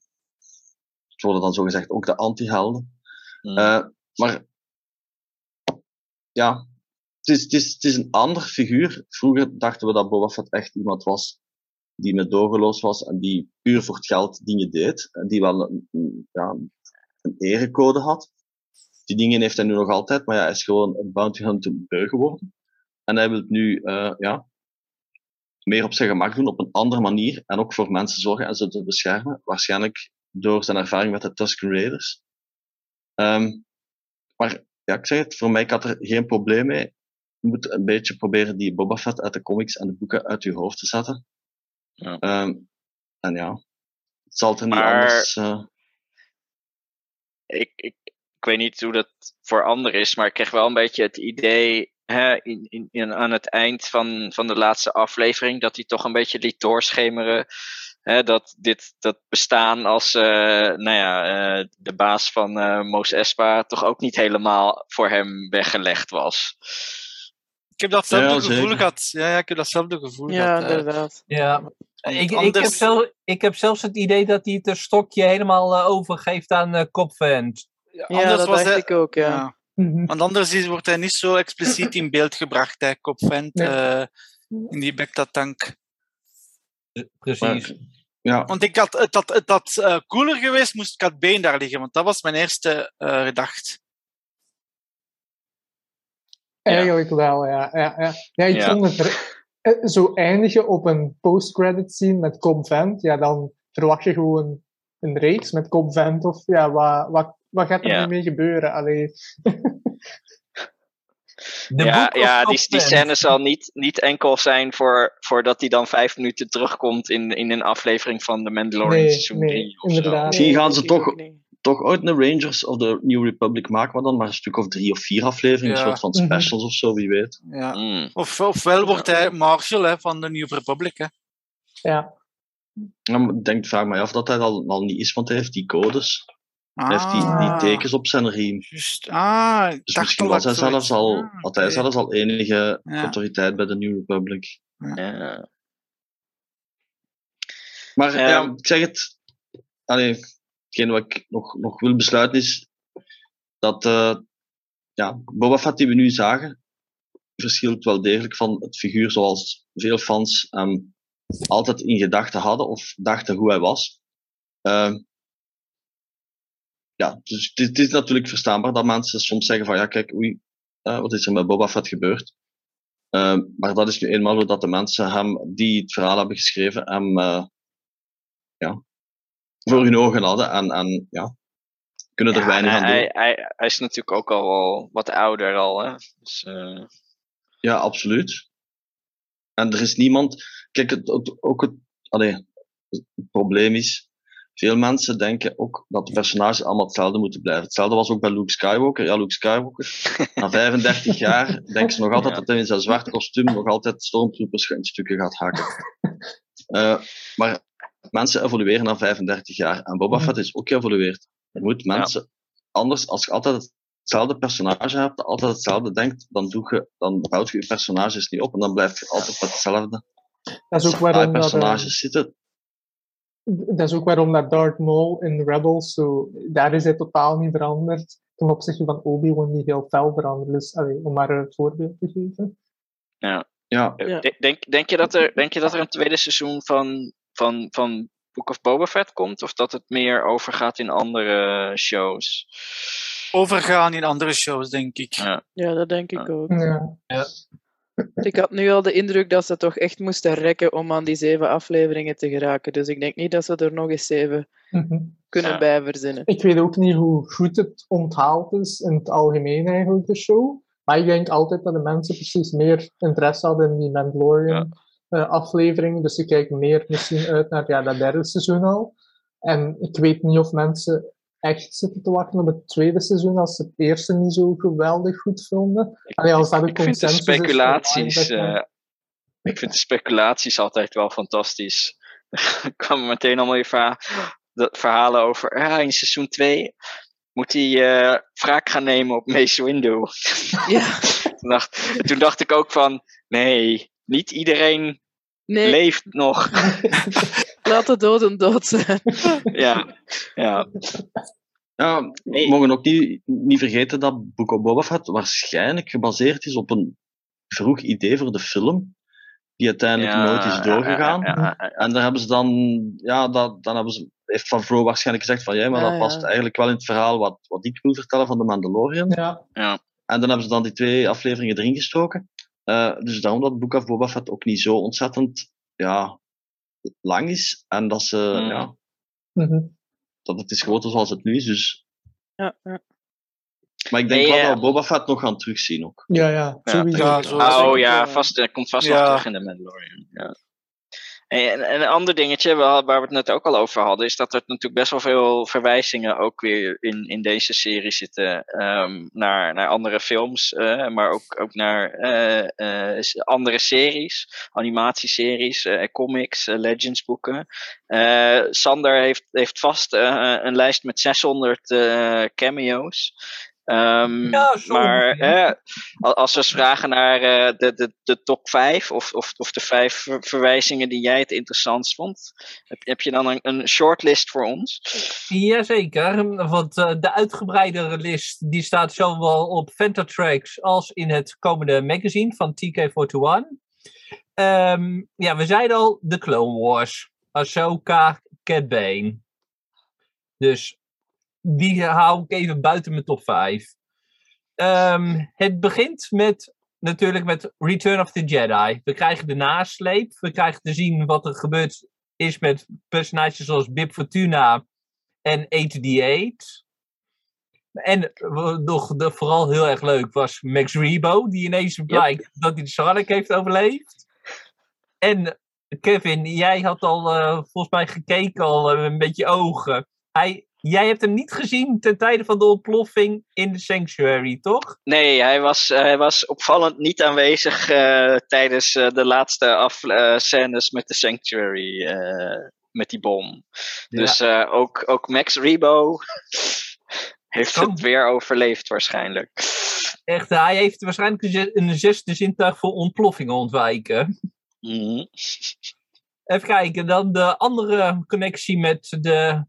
het worden dan zogezegd ook de anti-helden. Hmm. Eh, maar ja, het is, is, een ander figuur. Vroeger dachten we dat Boba echt iemand was die met dogeloos was en die puur voor het geld dingen deed. En die wel een, ja, een erecode had. Die dingen heeft hij nu nog altijd, maar ja, hij is gewoon een bounty hunter beu geworden. En hij wil nu eh, ja, meer op zijn gemak doen, op een andere manier. En ook voor mensen zorgen en ze te beschermen. Waarschijnlijk door zijn ervaring met de Tusken Raiders. Ehm, maar ja, ik zeg het, voor mij had er geen probleem mee. Moet een beetje proberen die Boba Fett uit de comics en de boeken uit je hoofd te zetten. Ja. Ehm, en ja, het zal er niet Maar- anders... eh, ik, ik, ik weet niet hoe dat voor anderen is, maar ik kreeg wel een beetje het idee hè, in, in, in- aan het eind van, van de laatste aflevering dat hij toch een beetje liet doorschemeren. Hè, dat dit dat bestaan als eh, nou ja, eh, de baas van eh Mos Espa toch ook niet helemaal voor hem weggelegd was. Ik heb datzelfde Ja, gevoel zeker. gehad. Ja, ja, ik heb datzelfde gevoel Ja, gehad. eh. inderdaad. Ja. Ik, ik, heb zelf, ik heb zelfs het idee dat hij het een stokje helemaal eh, overgeeft aan uh, Kopvent. Ja, anders dat was dacht hij- ik ook, ja. ja. Mhm. Want anders is, wordt hij niet zo expliciet in beeld gebracht, hè, Kopvent, Nee. eh, in die Bacta-tank. Precies. Maar Ja, Want ik had, het had, het had eh, cooler geweest moest Bane daar liggen, want dat was mijn eerste eh gedacht. Eigenlijk wel, ja. Ja, ja. ja ik Ja. vond het er- eh, zo eindigen op een post-credit scene met Cobb Vent, ja, dan verwacht je gewoon een reeks met Cobb Vent, of ja, wat, wat, wat gaat er Ja. nu mee gebeuren? Allee, De ja, ja die, die scène zal niet, niet enkel zijn voor, voordat hij dan vijf minuten terugkomt in, in een aflevering van The Mandalorian Nee, seizoen nee, 3 of inderdaad. Misschien gaan ze toch-. Toch ooit een Rangers of de New Republic maken, maar dan maar een stuk of drie of vier afleveringen, Ja. een soort van Mhm. specials of zo, wie weet. Ja. Mm. Of, ofwel wordt hij Marshall hè, van de New Republic. Hè. ja. Ik denk, vraag mij af dat hij dat al, al niet is, want hij heeft die codes. Hij heeft die, die Ah, tekens op zijn riem. Juist. Ah, Dus dacht misschien was hij zelfs al, Ah, had hij zelfs al enige Ja. autoriteit bij de New Republic. Ja. Maar Ehm. ja, ik zeg het. Allee, hetgeen wat ik nog, nog wil besluiten is dat eh, ja, Boba Fett die we nu zagen, verschilt wel degelijk van het figuur zoals veel fans hem altijd in gedachten hadden of dachten hoe hij was. Ehm, ja, dus het, is natuurlijk verstaanbaar dat mensen soms zeggen van ja, kijk, oei, eh, wat is er met Boba Fett gebeurd? Maar dat is nu eenmaal hoe dat de mensen hem, die het verhaal hebben geschreven, hem eh, ja, voor hun ogen hadden. En, en ja, kunnen er Ja, weinig hij, aan doen. hij, hij, hij is natuurlijk ook al wel wat ouder al. Hè? Dus, eh, Ja, absoluut. En er is niemand. Kijk, het, het- ook het, allee, het probleem is. Veel mensen denken ook dat de personages allemaal hetzelfde moeten blijven. Hetzelfde was ook bij Luke Skywalker. Ja, Luke Skywalker. Na 35 jaar denken ze nog altijd Ja. dat hij in zijn zwart kostuum nog altijd stormtroopers in stukken gaat hakken. Eh, maar mensen evolueren na 35 jaar. En Boba Fett is ook geëvolueerd. Je moet mensen anders, als je altijd hetzelfde personage hebt, dat altijd hetzelfde denkt, dan, doe je, dan bouwt je je personages niet op en dan blijf je altijd met hetzelfde. Dat is ook waarom dat, eh, personages zitten. dat is ook waarom dat Darth Maul in Rebels, zo, daar is hij totaal niet veranderd ten opzichte van Obi-Wan die heel fel veranderd is. Allee, om maar een voorbeeld te geven. Ja, Ja. de- denk, denk, je dat er, denk je dat er een tweede seizoen van, van, van Book of Boba Fett komt? Of dat het meer overgaat in andere shows? Overgaan in andere shows, denk ik. Ja. Ja, dat denk ik ook. Ja. Ik had nu al de indruk dat ze toch echt moesten rekken om aan die zeven afleveringen te geraken. Dus ik denk niet dat ze er nog eens zeven Mhm. kunnen Ja. bij verzinnen. Ik weet ook niet hoe goed het onthaald is in het algemeen eigenlijk, de show. Maar ik denk altijd dat de mensen precies meer interesse hadden in die Mandalorian eh, aflevering. Dus ze kijken meer misschien uit naar ja, dat derde seizoen al. En ik weet niet of mensen echt zitten te wachten op het tweede seizoen als ze het eerste niet zo geweldig goed vonden. Allee, als dat Ik vind de is speculaties, eh, ik vind de speculaties altijd wel fantastisch. Er kwamen meteen allemaal weer verha- dat verhalen over. Ja, in seizoen 2 moet hij eh wraak gaan nemen op Mace Windu. Ja, toen, dacht, toen dacht ik ook van, nee, niet iedereen nee, leeft nog. laat de doden dood zijn. ja, ja. ja we Nee. mogen ook niet, niet vergeten dat Book of Boba Fett waarschijnlijk gebaseerd is op een vroeg idee voor de film, die uiteindelijk ja, nooit is doorgegaan. ja, ja, ja, En daar hebben ze dan, ja, dat, dan hebben ze, heeft Van Vlo waarschijnlijk gezegd van, ja, maar dat past ja. eigenlijk wel in het verhaal wat, wat ik wil vertellen van de Mandalorian. Ja, En dan hebben ze dan die twee afleveringen erin gestoken. Eh, dus daarom dat Book of Boba Fett ook niet zo ontzettend, ja, lang is. En dat ze, Mm. ja, mhm. dat het is groter zoals het nu is. Dus, Ja, ja. maar ik denk Nee, wel ja. dat we Boba Fett nog gaan terugzien ook. ja, ja. Ja, zo- Oh ja, Ja. vast, er komt vast Ja. nog terug in de Mandalorian. Ja. En, en een ander dingetje waar, we het net ook al over hadden, is dat er natuurlijk best wel veel verwijzingen ook weer in, in deze serie zitten ehm, naar, naar andere films, eh, maar ook, ook naar eh, eh, andere series, animatieseries, comics, legendsboeken. Sander heeft, heeft vast een lijst met 600 eh, cameo's. Ehm, Ja, maar hè, als we eens vragen naar eh, de, de, de top 5 of, of, of de vijf ver- verwijzingen die jij het interessantst vond, heb, heb je dan een, een shortlist voor ons? Jazeker, want eh, de uitgebreidere list die staat zowel op Fantatracks als in het komende magazine van TK41. Ehm, ja, we zeiden al, de Clone Wars. Ahsoka, Cat Bane. Dus die hou ik even buiten mijn top 5. Ehm, het begint met natuurlijk met Return of the Jedi. We krijgen de nasleep. We krijgen te zien wat er gebeurd is met personages zoals Bib Fortuna en 8D8. En nog de, vooral heel erg leuk was Max Rebo, die ineens blijkt dat hij de Sarlacc heeft overleefd. En Kevin, jij had al eh, volgens mij gekeken al eh, een beetje ogen. Hij, jij hebt hem niet gezien ten tijde van de ontploffing in de Sanctuary, toch? Nee, hij was, eh, hij was opvallend niet aanwezig eh, tijdens eh, de laatste af, scènes met de Sanctuary, met die bom. Dus ook, ook Max Rebo heeft het weer overleefd waarschijnlijk. Echt, hij heeft waarschijnlijk een zesde zintuig voor ontploffingen ontwijken. Mhm. Even kijken, dan de andere connectie met de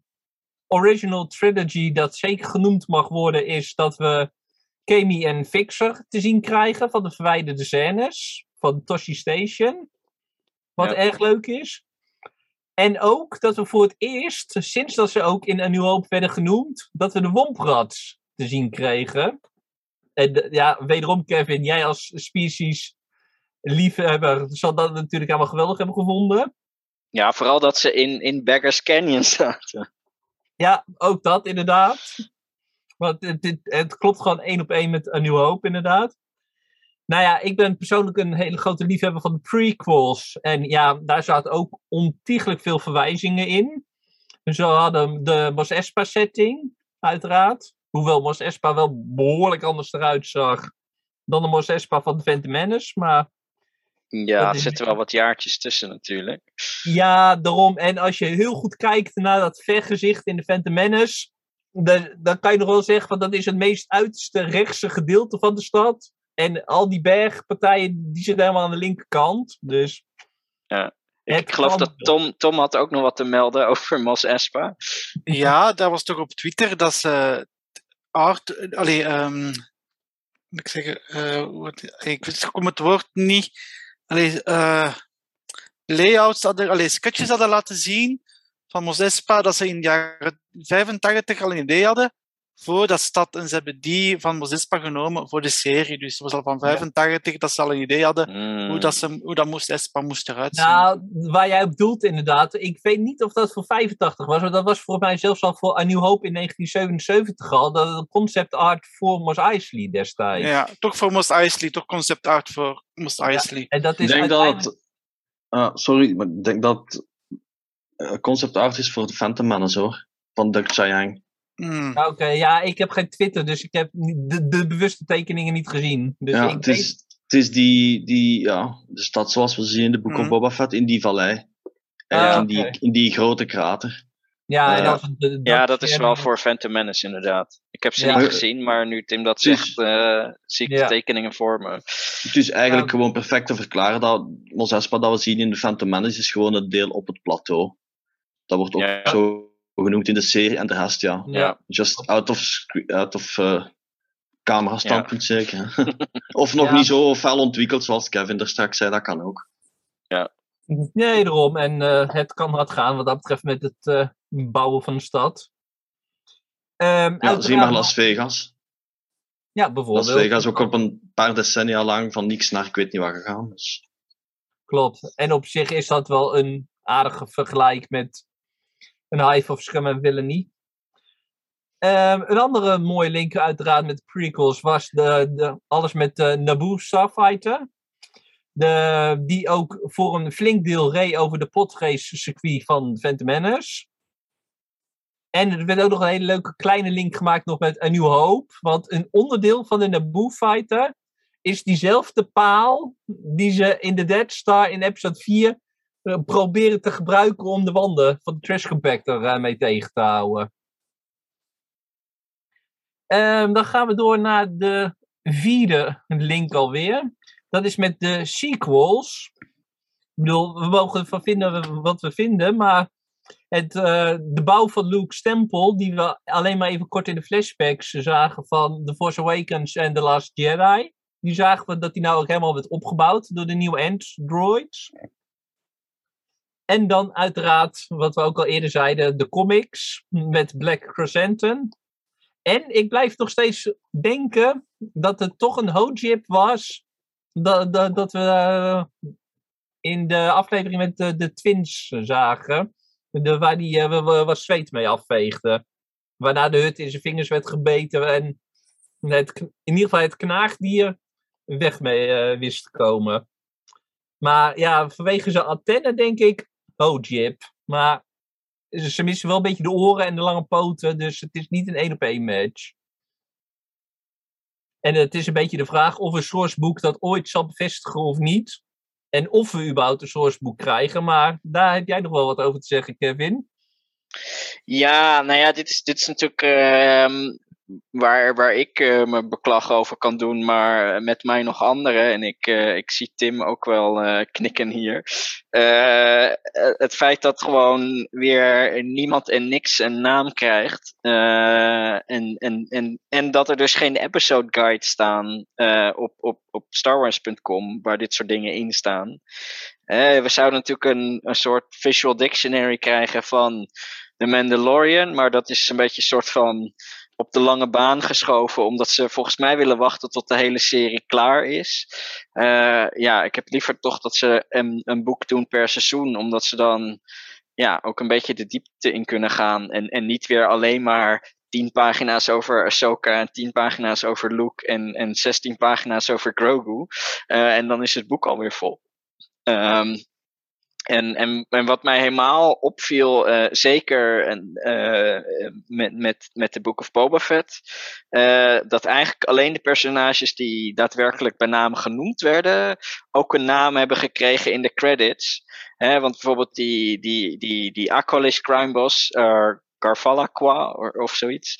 original trilogy, dat zeker genoemd mag worden, is dat we Kami en Fixer te zien krijgen van de verwijderde scènes van Toshi Station. Wat Ja. erg leuk is. En ook dat we voor het eerst, sinds dat ze ook in A New Hope werden genoemd, dat we de Womprats te zien kregen. En ja, wederom Kevin, jij als species liefhebber zal dat natuurlijk helemaal geweldig hebben gevonden. Ja, vooral dat ze in, in Beggars Canyon zaten. Ja, ook dat inderdaad. Want het, het, klopt gewoon één op één met A New Hope, inderdaad. Nou ja, ik ben persoonlijk een hele grote liefhebber van de prequels. En ja, daar zaten ook ontiegelijk veel verwijzingen in. Dus we hadden de Mos Espa setting, uiteraard. Hoewel Mos Espa wel behoorlijk anders eruit zag dan de Mos Espa van de Phantom Menace. Maar Ja, er zitten wel wat jaartjes tussen natuurlijk. Ja, daarom. En als je heel goed kijkt naar dat vergezicht in de Phantom Menace, dan, dan kan je nog wel zeggen van dat is het meest uiterste rechtse gedeelte van de stad. En al die bergpartijen, die zitten helemaal aan de linkerkant. Dus Ik Het geloof dat Tom, Tom had ook nog wat te melden over Mos Espa. Ja, dat was toch op Twitter dat ze art, allee, ehm, moet ik zeggen, eh, wat, ik weet- ik kom het woord niet, allee, eh, layouts hadden, allee, sketches hadden laten zien van Mos Espa, dat ze in de jaren 85 al een idee hadden voor dat stad en ze hebben die van Mos Espa genomen voor de serie. Dus het was al van 85 dat ze al een idee hadden Mm. hoe, dat ze, hoe dat Mos Espa moest eruit zien. nou, waar jij op doelt inderdaad. Ik weet niet of dat voor 85 was, maar dat was voor mij zelfs al voor A New Hope in 1977 al. Dat het concept art voor Mos Eisley destijds. ja, toch voor Mos Eisley, toch concept art voor Mos Eisley. En dat Ik is denk uiteindelijk... dat... ah, sorry, maar ik denk dat eh, concept art is voor de Phantom Menace, hoor. Van Duck Chiang. Hmm. Oké, ja, ik heb geen Twitter, dus ik heb de, de bewuste tekeningen niet gezien. Dus ja, ik het weet- is, het is die, die, ja, de stad zoals we zien in de Book Mhm. of Boba Fett, in die vallei. Eigenlijk in, die, in die grote krater. Ja, het de- Ja, dat is wel voor Phantom Menace inderdaad. Ik heb ze Ja. niet gezien, maar nu Tim dat zegt, eh, zie ik Ja. de tekeningen voor me. Het is eigenlijk Ja. gewoon perfect te verklaren dat Mos Espa dat we zien in de Phantom Menace is gewoon het deel op het plateau. Dat wordt ook Ja. zo genoemd in de serie en de rest, ja. Ja. Just out of, out of eh, camera standpunt zeker. of nog Ja. niet zo fel ontwikkeld zoals Kevin er straks zei, dat kan ook. Nee, daarom. En eh, het kan hard gaan wat dat betreft met het eh, bouwen van een stad. Ehm, Ja, uiteraard zie maar Las Vegas. Ja, bijvoorbeeld. Las Vegas ook op een paar decennia lang van niks naar ik weet niet waar gegaan. Dus. Klopt. En op zich is dat wel een aardige vergelijk met een Hive of Scum en Villainy. Ehm, een andere mooie link uiteraard met prequels was de, de, alles met de Naboo Starfighter. De, die ook voor een flink deel reed over de potrace circuit van Phantom Menace. En er werd ook nog een hele leuke kleine link gemaakt nog met A New Hope. Want een onderdeel van de Naboo Fighter is diezelfde paal die ze in de Dead Star in episode 4 eh, proberen te gebruiken om de wanden van de trash compactor eh, mee tegen te houden. Ehm, dan gaan we door naar de vierde link alweer. Dat is met de sequels. Ik bedoel, we mogen ervan vinden wat we vinden, maar het, eh, de bouw van Luke's tempel, die we alleen maar even kort in de flashbacks zagen van The Force Awakens en The Last Jedi, die zagen we dat die nou ook helemaal werd opgebouwd door de nieuwe Androids. En dan uiteraard, wat we ook al eerder zeiden, de comics met Black Chrysanthemum. En ik blijf nog steeds denken dat het toch een Hojib was. Dat, dat, dat we uh, in de aflevering met de, de twins zagen. De, waar die uh, wat zweet mee afveegde. Waarna de hut in zijn vingers werd gebeten en het, in ieder geval het knaagdier weg mee uh, wist te komen. Maar ja, vanwege zijn antenne denk ik, oh Jip. Maar ze missen wel een beetje de oren en de lange poten, dus het is niet een één op één match. En het is een beetje de vraag of een sourceboek dat ooit zal bevestigen of niet. En of we überhaupt een sourceboek krijgen. Maar daar heb jij nog wel wat over te zeggen, Kevin. Ja, nou ja, dit is, dit is natuurlijk uh, waar, waar ik uh, me beklag over kan doen, maar met mij nog anderen. En ik, uh, ik zie Tim ook wel uh, knikken hier. het feit dat gewoon weer niemand en niks een naam krijgt. en, en, en, en dat er dus geen episode guide staan op, op, op starwars.com waar dit soort dingen in staan. we zouden natuurlijk een, een soort visual dictionary krijgen van The Mandalorian, maar dat is een beetje een soort van op de lange baan geschoven, omdat ze volgens mij willen wachten tot de hele serie klaar is. Uh, ja, ik heb liever toch dat ze een, een boek doen per seizoen, omdat ze dan ja, ook een beetje de diepte in kunnen gaan en, en niet weer alleen maar tien pagina's over Ahsoka en tien pagina's over Luke en, en 16 pagina's over Grogu. Uh, en dan is het boek alweer vol. Um, en, en, en wat mij helemaal opviel, uh, zeker uh, met, met, met de Book of Boba Fett, uh, dat eigenlijk alleen de personages die daadwerkelijk bij naam genoemd werden, ook een naam hebben gekregen in de credits. Hè, want bijvoorbeeld die, die, die, die Akolish Crime Boss, Garfalaqua of zoiets,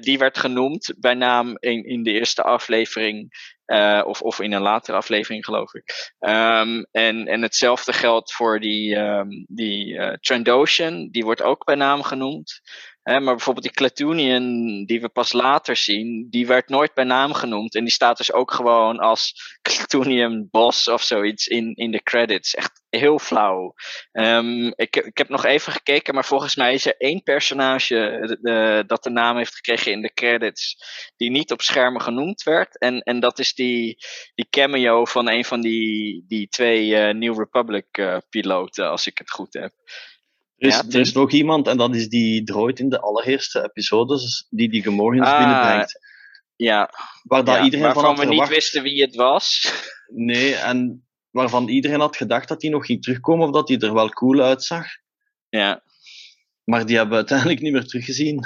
die werd genoemd bij naam in, in de eerste aflevering uh, of, of in een latere aflevering, geloof ik. Um, en, en hetzelfde geldt voor die, um, die Trandoshan, die wordt ook bij naam genoemd. Maar bijvoorbeeld die Klatooinian, die we pas later zien, die werd nooit bij naam genoemd. En die staat dus ook gewoon als Klatooinian Boss of zoiets in, in de credits. Echt heel flauw. Um, ik, ik heb nog even gekeken, maar volgens mij is er één personage de, de, dat de naam heeft gekregen in de credits, die niet op schermen genoemd werd. En, en dat is die, die cameo van een van die, die twee uh, New Republic uh, piloten, als ik het goed heb. Er is, ja, er is nog iemand, en dat is die droid in de allereerste episodes, die die Gamorreans ah, binnenbrengt. Ja, waar dat ja, iedereen waarvan van we niet wisten wie het was. Nee, en waarvan iedereen had gedacht dat hij nog ging terugkomen of dat hij er wel cool uitzag. Ja. Maar die hebben we uiteindelijk niet meer teruggezien.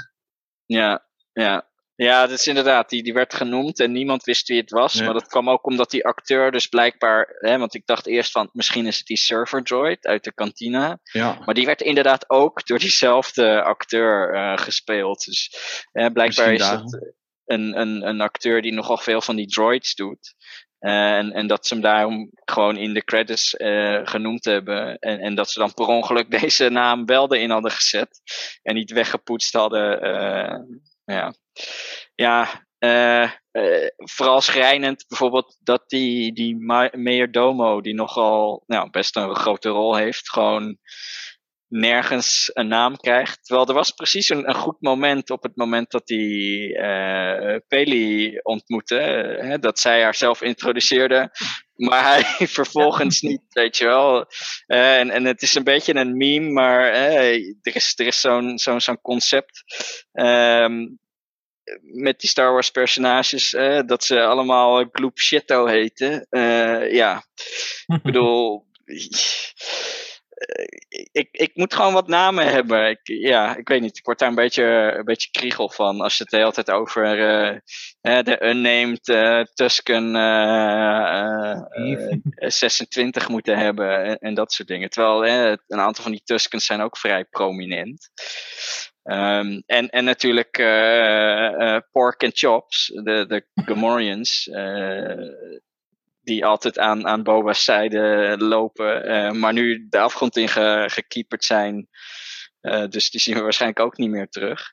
Ja, ja. Ja, dat is inderdaad. Die, die werd genoemd en niemand wist wie het was. Ja. Maar dat kwam ook omdat die acteur dus blijkbaar... Hè, want ik dacht eerst van, misschien is het die server droid uit de kantina. Ja. Maar die werd inderdaad ook door diezelfde acteur uh, gespeeld. Dus uh, blijkbaar is het een, een, een acteur die nogal veel van die droids doet. Uh, en, en dat ze hem daarom gewoon in de credits uh, genoemd hebben. En, en dat ze dan per ongeluk deze naam wel erin hadden gezet. En niet weggepoetst hadden. Uh, ja, ja vooral schrijnend bijvoorbeeld dat die, die Mayor Domo, die nogal nou, best een grote rol heeft, gewoon nergens een naam krijgt. Terwijl er was precies een, een goed moment op het moment dat hij uh, Peli ontmoette. Hè, dat zij haarzelf introduceerde. Maar hij vervolgens niet, weet je wel. Uh, en, en het is een beetje een meme, maar uh, er is, er is zo'n zo'n zo'n concept. Um, met die Star Wars personages, uh, dat ze allemaal Gloop Shitto heten. Ja, ik bedoel, ik, ik moet gewoon wat namen hebben. Ik, ja, ik weet niet. Ik word daar een beetje, een beetje kriegel van. Als je het de hele tijd over uh, de unnamed uh, Tusken uh, 26 moeten hebben. En, en, dat soort dingen. Terwijl een aantal van die Tuskens zijn ook vrij prominent. Um, en, en natuurlijk Pork and Chops, de, de Gamorreans die altijd aan, aan Boba's zijde lopen, uh, maar nu de afgrond in ge, gekieperd zijn. Uh, dus die zien we waarschijnlijk ook niet meer terug.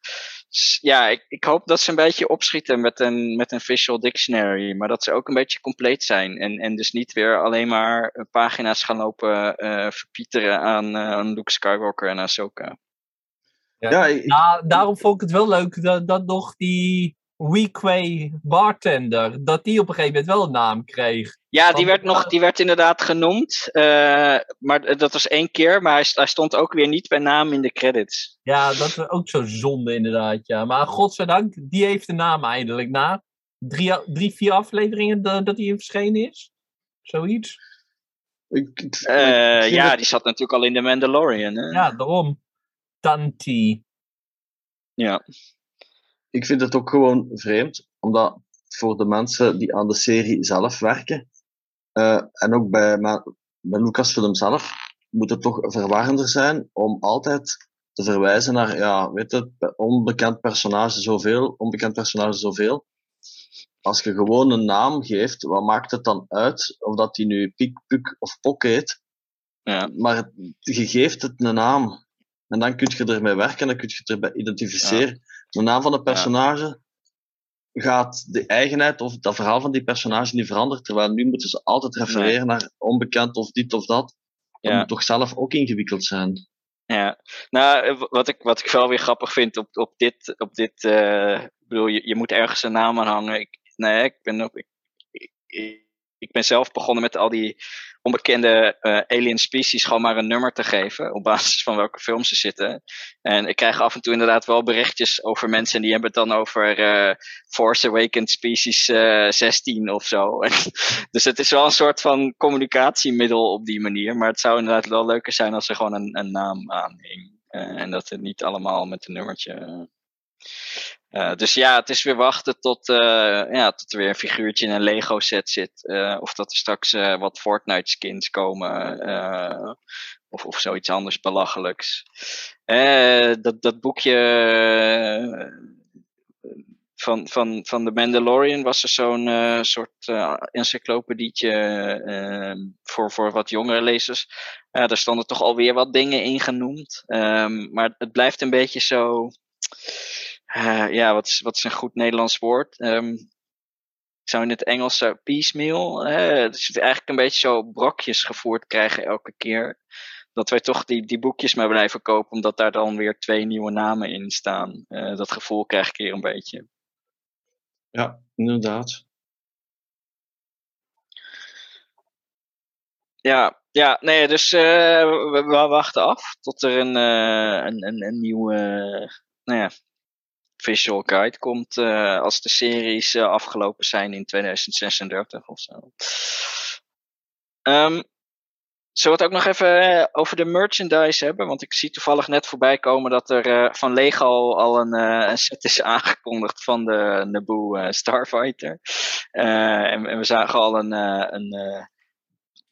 Ja, ik, ik hoop dat ze een beetje opschieten met een, met een visual dictionary. Maar dat ze ook een beetje compleet zijn. En, en dus niet weer alleen maar eh, pagina's gaan lopen eh, verpieteren aan, eh, aan Luke Skywalker en Ahsoka. Ja, ik, Nou, daarom vond ik het wel leuk dat, dat nog die Weequay bartender, dat die op een gegeven moment wel een naam kreeg. Ja, die werd, nog, eh, die werd inderdaad genoemd. eh, maar dat was één keer. Maar hij, st- hij stond ook weer niet bij naam in de credits. Ja, dat is ook zo zonde inderdaad, ja. Maar godzijdank, die heeft de naam eindelijk na. Drie, drie vier afleveringen da- dat hij verschenen is. Zoiets. ik, ik- Eh, ik vind ja, het- die zat natuurlijk al in The Mandalorian. Hè? Ja, daarom. Tanti. Ja. Ik vind het ook gewoon vreemd, omdat voor de mensen die aan de serie zelf werken, eh, en ook bij, bij Lucasfilm zelf, moet het toch verwarrender zijn om altijd te verwijzen naar, ja, weet je, onbekend personage zoveel, onbekend personage zoveel. Als je gewoon een naam geeft, wat maakt het dan uit of dat die nu Piek, Puk of Pok heet? Ja. Maar het- je geeft het een naam. En dan kun je ermee werken en dan kun je het erbij identificeren. De naam van een personage gaat de eigenheid of dat verhaal van die personage niet veranderen. Terwijl nu moeten ze altijd refereren naar onbekend of dit of dat. Dat Ja. moet toch zelf ook ingewikkeld zijn. Ja, nou, eh, wat ik, wat ik wel weer grappig vind op, op dit, op dit eh, ik bedoel, je, je moet ergens een naam aan hangen. Ik, nee, ik ben, ik, ik ben zelf begonnen met al die onbekende eh, alien species gewoon maar een nummer te geven, op basis van welke film ze zitten. En ik krijg af en toe inderdaad wel berichtjes over mensen die hebben het dan over eh, Force Awakens species eh 16 of zo. dus het is wel een soort van communicatiemiddel op die manier, maar het zou inderdaad wel leuker zijn als er gewoon een, een naam aan hing. Eh, en dat het niet allemaal met een nummertje. Eh, dus ja, het is weer wachten tot, eh, ja, tot er weer een figuurtje in een Lego set zit. eh, of dat er straks wat Fortnite skins komen. of, of zoiets anders belachelijks. Dat, dat boekje van, van, van The Mandalorian was er zo'n soort encyclopedietje voor, voor wat jongere lezers. Daar stonden toch alweer wat dingen in genoemd. Ehm, maar het blijft een beetje zo. Eh, ja, wat is, wat is een goed Nederlands woord? Ehm, ik zou in het Engels zo piecemeal. hè, dus het eigenlijk een beetje zo brokjes gevoerd krijgen elke keer. Dat wij toch die, die boekjes maar blijven kopen, omdat daar dan weer twee nieuwe namen in staan. Eh, dat gevoel krijg ik hier een beetje. Ja, inderdaad. Ja, ja nee, dus eh, we, we wachten af tot er een, een, een, een nieuwe nou ja, visual guide komt eh, als de series eh, afgelopen zijn in 2036 of zo. Ehm, zullen we het ook nog even eh, over de merchandise hebben? Want ik zie toevallig net voorbij komen dat er van Lego al een, een set is aangekondigd van de Naboo Starfighter. En, en we zagen al een, een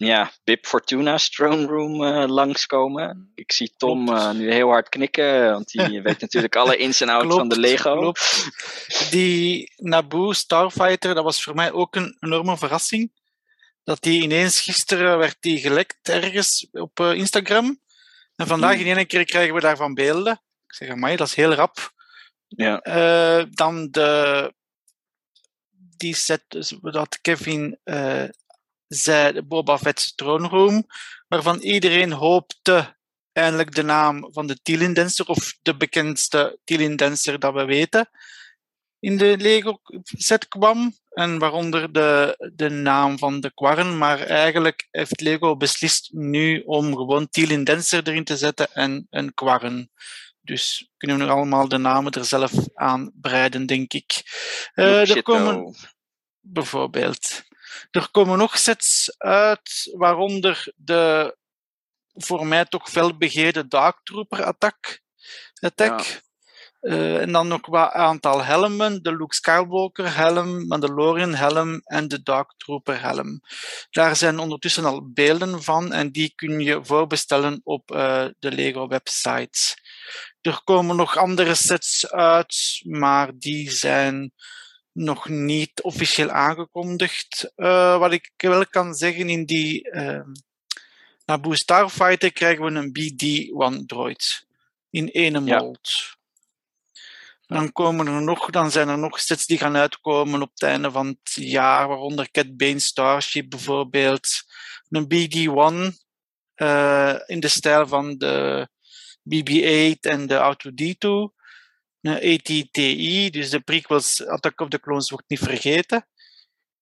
ja, Bib Fortuna's Throne Room eh, langskomen. Ik zie Tom eh, nu heel hard knikken, want die weet natuurlijk alle ins en outs van de Lego. Klopt. Die Naboo Starfighter, dat was voor mij ook een enorme verrassing. Dat die ineens gisteren werd die gelekt ergens op eh, Instagram. En vandaag in één keer krijgen we daarvan beelden. Ik zeg, amai, dat is heel rap. Ja. Dan de, die set dus dat Kevin de Boba Fett's Throne Room, waarvan iedereen hoopte eindelijk de naam van de Tilin Dancer, of de bekendste Tilin Dancer dat we weten, in de Lego set kwam. En waaronder de, de naam van de kwarren. Maar eigenlijk heeft Lego beslist nu om gewoon Tilin Dancer erin te zetten en een kwarren. Dus kunnen we nog allemaal de namen er zelf aan breiden, denk ik. Look er komen, bijvoorbeeld. Er komen nog sets uit, waaronder de voor mij toch felbegeerde Dark Trooper attack. attack. Eh, en dan nog wat aantal helmen. De Luke Skywalker helm, Mandalorian helm en de Dark Trooper helm. Daar zijn ondertussen al beelden van en die kun je voorbestellen op eh, de Lego website. Er komen nog andere sets uit, maar die zijn nog niet officieel aangekondigd. Eh, wat ik wel kan zeggen, in die uh, Naboo Starfighter krijgen we een BD-1 droid. In ene mold. Dan, komen er nog, dan zijn er nog sets die gaan uitkomen op het einde van het jaar, waaronder Cat Bane Starship bijvoorbeeld. Een BD-1 eh, in de stijl van de BB-8 en de Auto D2. Eh, ETTI, dus de prequels Attack of the Clones wordt niet vergeten.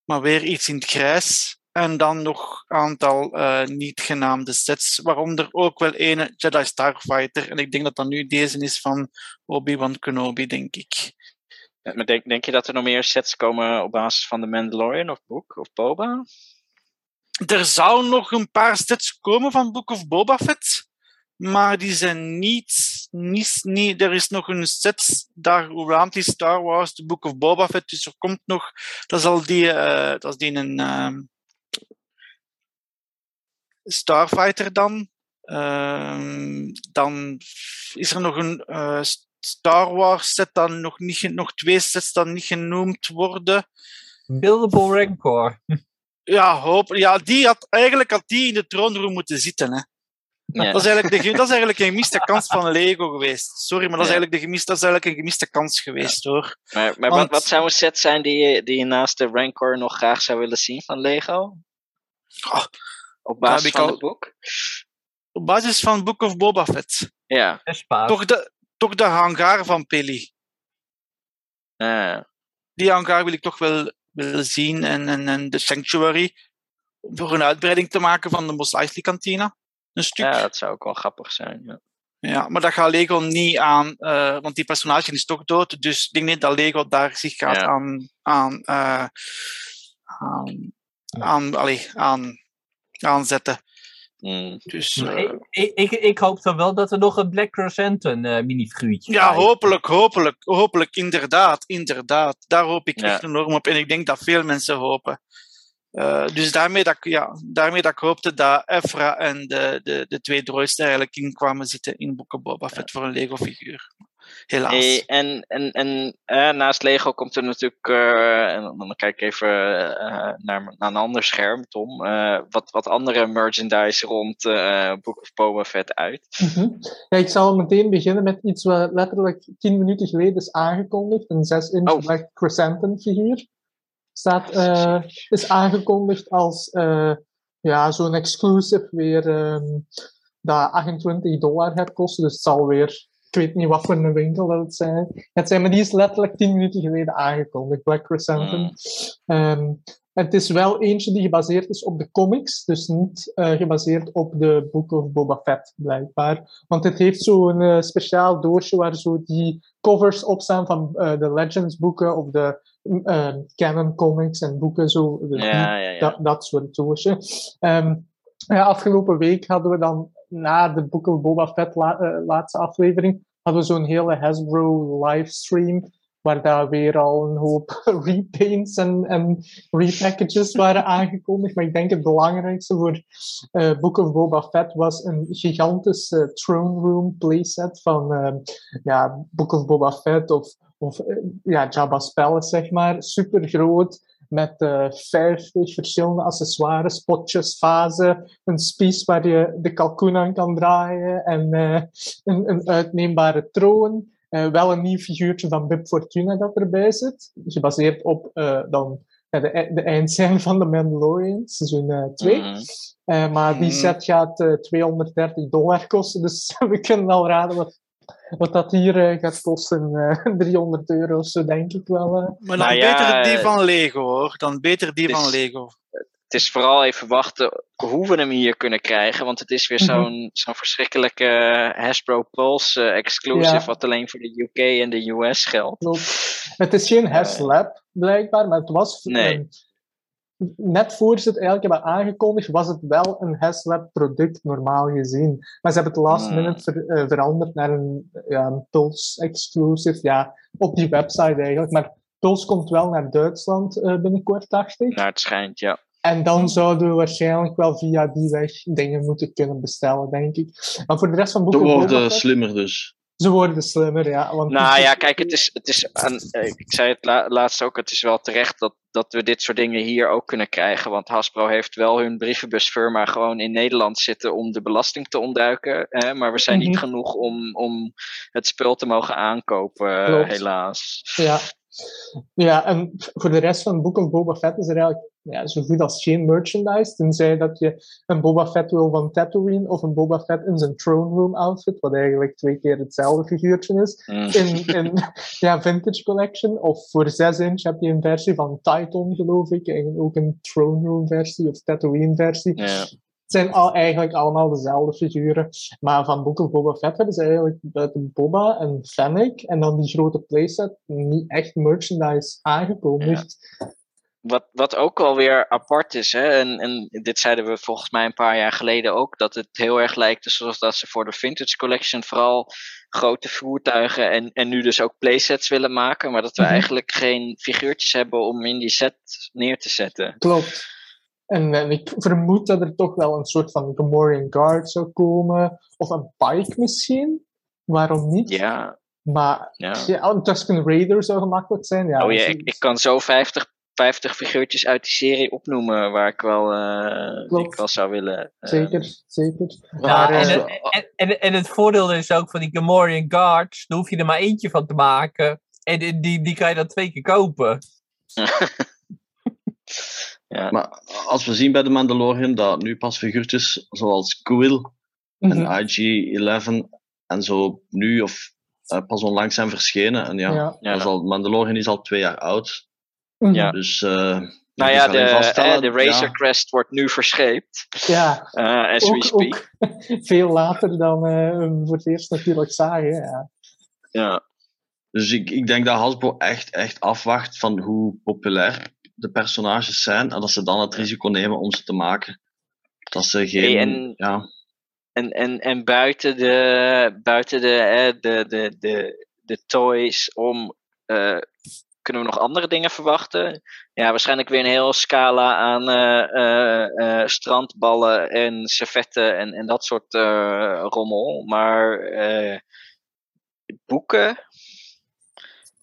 Maar weer iets in het grijs. En dan nog een aantal eh, niet genaamde sets, waaronder ook wel ene Jedi Starfighter. En ik denk dat dat nu deze is van Obi-Wan Kenobi, denk ik. Maar denk, denk je dat er nog meer sets komen op basis van The Mandalorian of Book of Boba? Er zou nog een paar sets komen van Book of Boba Fett, maar die zijn niet niet, niet. Er is nog een set daar rond die Star Wars, The Book of Boba Fett. Dus er komt nog. Dat is al die. Uh, dat is die een. Uh, Starfighter dan. Uh, dan is er nog een uh, Star Wars set dan nog, niet, nog twee sets dan niet genoemd worden. Buildable Rancor. Ja, hoop, ja die had, eigenlijk had die in de troonroom moeten zitten. Hè. Ja. Dat, is eigenlijk de, dat is eigenlijk een gemiste kans van Lego geweest. Sorry, maar dat is, eigenlijk, de gemiste, dat is eigenlijk een gemiste kans geweest hoor. Maar, maar Want, wat, wat zou een set zijn die je, die je naast de Rancor nog graag zou willen zien van Lego? Oh, op basis van al, het boek? Op basis van Book of Boba Fett. Ja. Toch de, toch de hangar van Peli. Uh. Die hangar wil ik toch wel willen zien. En, en, en de Sanctuary. Voor een uitbreiding te maken van de Mos Eisley kantine. Een stuk. Ja, dat zou ook wel grappig zijn. Ja. Ja, maar dat gaat Lego niet aan, uh, want die personage is toch dood. Dus ik denk niet dat Lego daar zich gaat Ja. aan, aan, uh, aan, aan, allee, aan, aanzetten. Mm. Dus, eh, ik, ik, ik, ik hoop dan wel dat er nog een Black Crescenton eh minifiguurtje ja, hopelijk, hopelijk, hopelijk, inderdaad, inderdaad. Daar hoop ik Ja. echt enorm op. En ik denk dat veel mensen hopen. Eh, dus daarmee dat, ik- ja, daarmee dat ik hoopte dat Efra en de, de, de twee droids er eigenlijk in kwamen zitten in Boeken Boba Fett voor een Lego-figuur. Helaas. Hey, en en, en eh, naast Lego komt er natuurlijk, eh, en dan, kijk ik even naar, naar een ander scherm, Tom, eh, wat, wat andere merchandise rond eh Book of Boba Fett uit. Mhm. Ja, ik zal meteen beginnen met iets wat letterlijk tien minuten geleden is aangekondigd. Een 6-inch Oh. Black Crescenton figuur. Staat, eh, is aangekondigd als eh, ja, zo'n exclusive weer ehm, dat 28 dollar gaat kosten. Dus het zal weer, ik weet niet wat voor een winkel dat het zijn. Het zijn, maar die is letterlijk tien minuten geleden aangekondigd, Black Crescenton. Mm. Ehm, het is wel eentje die gebaseerd is op de comics, dus niet eh, gebaseerd op de Book of Boba Fett, blijkbaar. Want het heeft zo'n eh, speciaal doosje waar zo die covers op staan van de Legends boeken of de eh, canon comics en boeken, zo, de- Ja, ja, ja. dat, dat soort doosje. Ehm, ja, afgelopen week hadden we dan na de Book of Boba Fett la- eh, laatste aflevering, hadden we zo'n hele Hasbro livestream waar daar weer al een hoop repaints en, en repackages waren aangekondigd. Maar ik denk het belangrijkste voor eh Book of Boba Fett was een gigantische throne room playset van eh, ja, Book of Boba Fett of, of eh, ja, Jabba's Palace, zeg maar. Super groot. Met eh 50 verschillende accessoires, potjes, vazen, een spies waar je de kalkoen aan kan draaien en eh, een, een uitneembare troon. Wel een nieuw figuurtje van Bib Fortuna dat erbij zit. Gebaseerd op dan, de, de eindscène van The Mandalorian, seizoen 2. Mhm. maar die Mhm. set gaat eh 230 dollar kosten, dus we kunnen al raden wat, wat dat hier eh, gaat kosten. eh 300 euro of zo, denk ik wel. eh. Maar dan Nou ja, beter die eh, van Lego hoor. Dan beter die is- van Lego. Het is vooral even wachten hoe we hem hier kunnen krijgen, want het is weer Mhm. zo'n zo'n verschrikkelijke Hasbro Pulse exclusive, Ja. wat alleen voor de UK en de US geldt. Klopt. Het is geen HasLab, blijkbaar, maar het was... Nee. Net voor ze het eigenlijk hebben aangekondigd, was het wel een HasLab product, normaal gezien. Maar ze hebben het last Hmm. minute ver- eh, veranderd naar een, ja, een Pulse exclusive, ja, op die website eigenlijk. Maar Pulse komt wel naar Duitsland eh, binnenkort, dacht ik. Naar het schijnt, ja. En dan zouden we waarschijnlijk wel via die weg dingen moeten kunnen bestellen, denk ik. Maar voor de rest van Boba worden slimmer dus. Ze worden slimmer, ja. Want Nou ja, kijk, het is, het is eh, ik zei het la- laatst ook, het is wel terecht dat, dat we dit soort dingen hier ook kunnen krijgen. Want Hasbro heeft wel hun brievenbusfirma gewoon in Nederland zitten om de belasting te ontduiken. Hè, maar we zijn niet Mhm. genoeg om, om het spul te mogen aankopen, eh, Klopt. helaas. Ja. Ja, en voor de rest van het boek of Boba Fett is er eigenlijk ja, zo goed als geen merchandise. Tenzij dat je een Boba Fett wil van Tatooine of een Boba Fett in zijn throne room outfit, wat eigenlijk twee keer hetzelfde figuurtje is. Mm. In, in ja, Vintage Collection. Of voor 6 inch heb je een versie van Titan, geloof ik. En ook een throne room versie of Tatooine versie. Ja. Het zijn al, eigenlijk allemaal dezelfde figuren. Maar van Book of Boba Fett hebben ze eigenlijk buiten Boba en Fennec en dan die grote playset niet echt merchandise aangekondigd. Wat, wat ook alweer apart is, hè, en, en dit zeiden we volgens mij een paar jaar geleden ook, dat het heel erg lijkt alsof dat ze voor de Vintage Collection vooral grote voertuigen en, en nu dus ook playsets willen maken, maar dat we Mhm. eigenlijk geen figuurtjes hebben om in die set neer te zetten. Klopt. En, en ik vermoed dat er toch wel een soort van Gamorrean Guard zou komen. Of een Pike misschien. Waarom niet? Ja, Maar ja. ja, een Tusken Raider zou gemakkelijk zijn. Ja, Oh ja, dus- ik, ik kan zo 50, 50 figuurtjes uit die serie opnoemen waar ik wel, eh, ik wel zou willen. eh, Zeker, zeker. Ja, Maar, en, eh, het, en, en, en het voordeel is ook van die Gamorrean Guards, daar hoef je er maar eentje van te maken. En die, die, die kan je dan twee keer kopen. ja. Maar als we zien bij de Mandalorian dat nu pas figuurtjes zoals Quill mhm, en IG-11 en zo nu of eh, pas onlangs zijn verschenen. En ja, ja. Is al, Mandalorian is al twee jaar oud. mhm, Ja. Dus eh Nou ja, de, eh, de Razor ja, Crest wordt nu verscheept, ja. eh, as we Ook, speak. ook veel later dan eh, we voor het eerst natuurlijk zagen. Ja. Ja. Dus ik, ik denk dat Hasbro echt, echt afwacht van hoe populair de personages zijn en dat ze dan het risico nemen om ze te maken. Dat ze geen... Hey, en- ja, En, en, en buiten de, buiten de, de, de, de, de toys om. eh, kunnen we nog andere dingen verwachten? Ja, waarschijnlijk weer een heel scala aan eh, eh, strandballen en servetten en, en dat soort rommel. Maar boeken,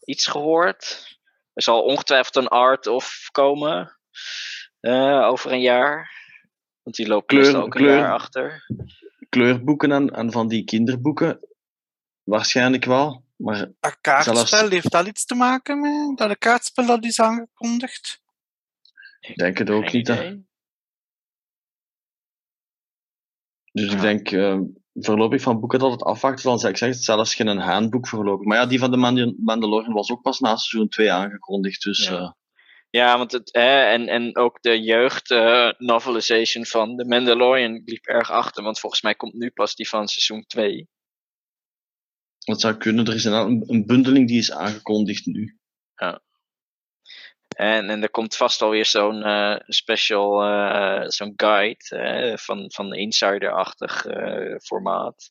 iets gehoord. Er zal ongetwijfeld een art of komen eh, over een jaar. Want die loopt Kleur- ook een kleur- jaar achter. kleurboeken en, en van die kinderboeken. Waarschijnlijk wel. Maar kaartspel, Zelfs- heeft dat iets te maken met dat de kaartspel dat is aangekondigd? ik denk het ook Geen niet. hè. Dus Ja. ik denk eh, voorlopig van boeken dat het afwachten. Dan zeg ik zeg het zelfs geen handboek voorlopig. Maar ja, die van de Mand- Mandalorian was ook pas na seizoen 2 aangekondigd. Dus Ja. eh, Ja, want het, hè, en, en ook de jeugd eh, novelization van The Mandalorian liep erg achter. Want volgens mij komt nu pas die van seizoen 2. dat zou kunnen. Er is een, een bundeling die is aangekondigd nu. En, en er komt vast alweer zo'n eh, special, eh, zo'n guide eh, van, van insider-achtig formaat.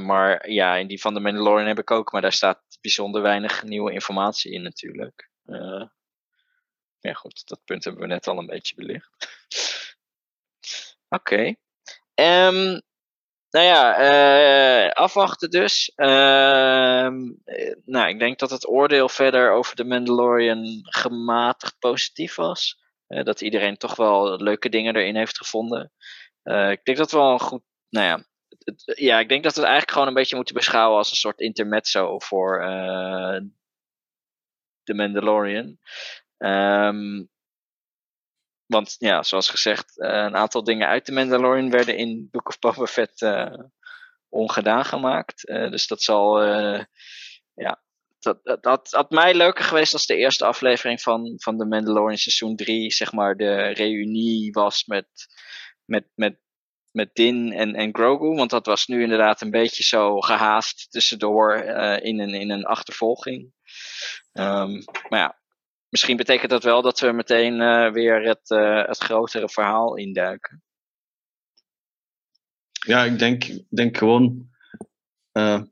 Maar ja, in die van de Mandalorian heb ik ook, maar daar staat bijzonder weinig nieuwe informatie in natuurlijk. Ja goed, dat punt hebben we net al een beetje belicht. Oké. Ehm, nou ja, eh, afwachten dus. Ehm, eh, nou, ik denk dat het oordeel verder over de Mandalorian gematigd positief was. Eh, dat iedereen toch wel leuke dingen erin heeft gevonden. Ik denk dat wel een goed. Nou ja, ja, ik denk dat we het eigenlijk gewoon een beetje moeten beschouwen als een soort intermezzo voor de Mandalorian. Ehm, want ja, zoals gezegd, eh, een aantal dingen uit de Mandalorian werden in Book of Boba Fett eh, ongedaan gemaakt. Eh, dus dat zal, ja, dat, dat, dat had mij leuker geweest als de eerste aflevering van, van de Mandalorian seizoen 3, zeg maar, de reunie was met, met, met, met Din en, en Grogu. Want dat was nu inderdaad een beetje zo gehaast tussendoor in, een, in een achtervolging. Ehm, maar ja, misschien betekent dat wel dat we meteen eh, weer het, eh, het grotere verhaal induiken. Ja, ik denk, denk gewoon. eh,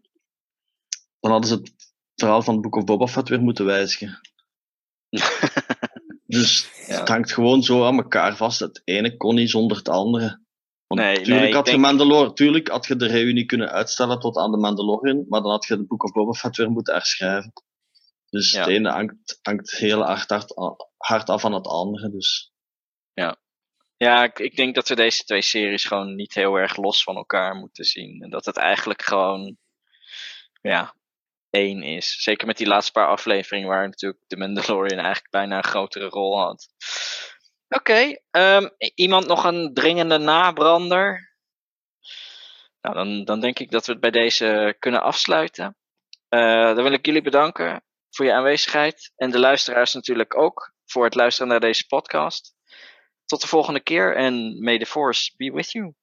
dan hadden ze het verhaal van Book of Boba Fett weer moeten wijzigen. Dus Ja. het hangt gewoon zo aan elkaar vast. Het ene kon niet zonder het andere. Want Nee, tuurlijk, nee, had je denk- Mandalor, tuurlijk had je de reunie kunnen uitstellen tot aan de Mandalorian, maar dan had je de Book of Boba Fett weer moeten herschrijven. Dus Ja. het ene hangt, hangt heel hard, hard, hard af van het andere. Dus Ja, ik, ik denk dat we deze twee series gewoon niet heel erg los van elkaar moeten zien. En dat het eigenlijk gewoon, ja, één is. Zeker met die laatste paar afleveringen waar natuurlijk de Mandalorian eigenlijk bijna een grotere rol had. Oké, ehm, iemand nog een dringende nabrander? Nou, dan, dan denk ik dat we het bij deze kunnen afsluiten. Eh, dan wil ik jullie bedanken voor je aanwezigheid. En de luisteraars natuurlijk ook voor het luisteren naar deze podcast. Tot de volgende keer en may the force be with you.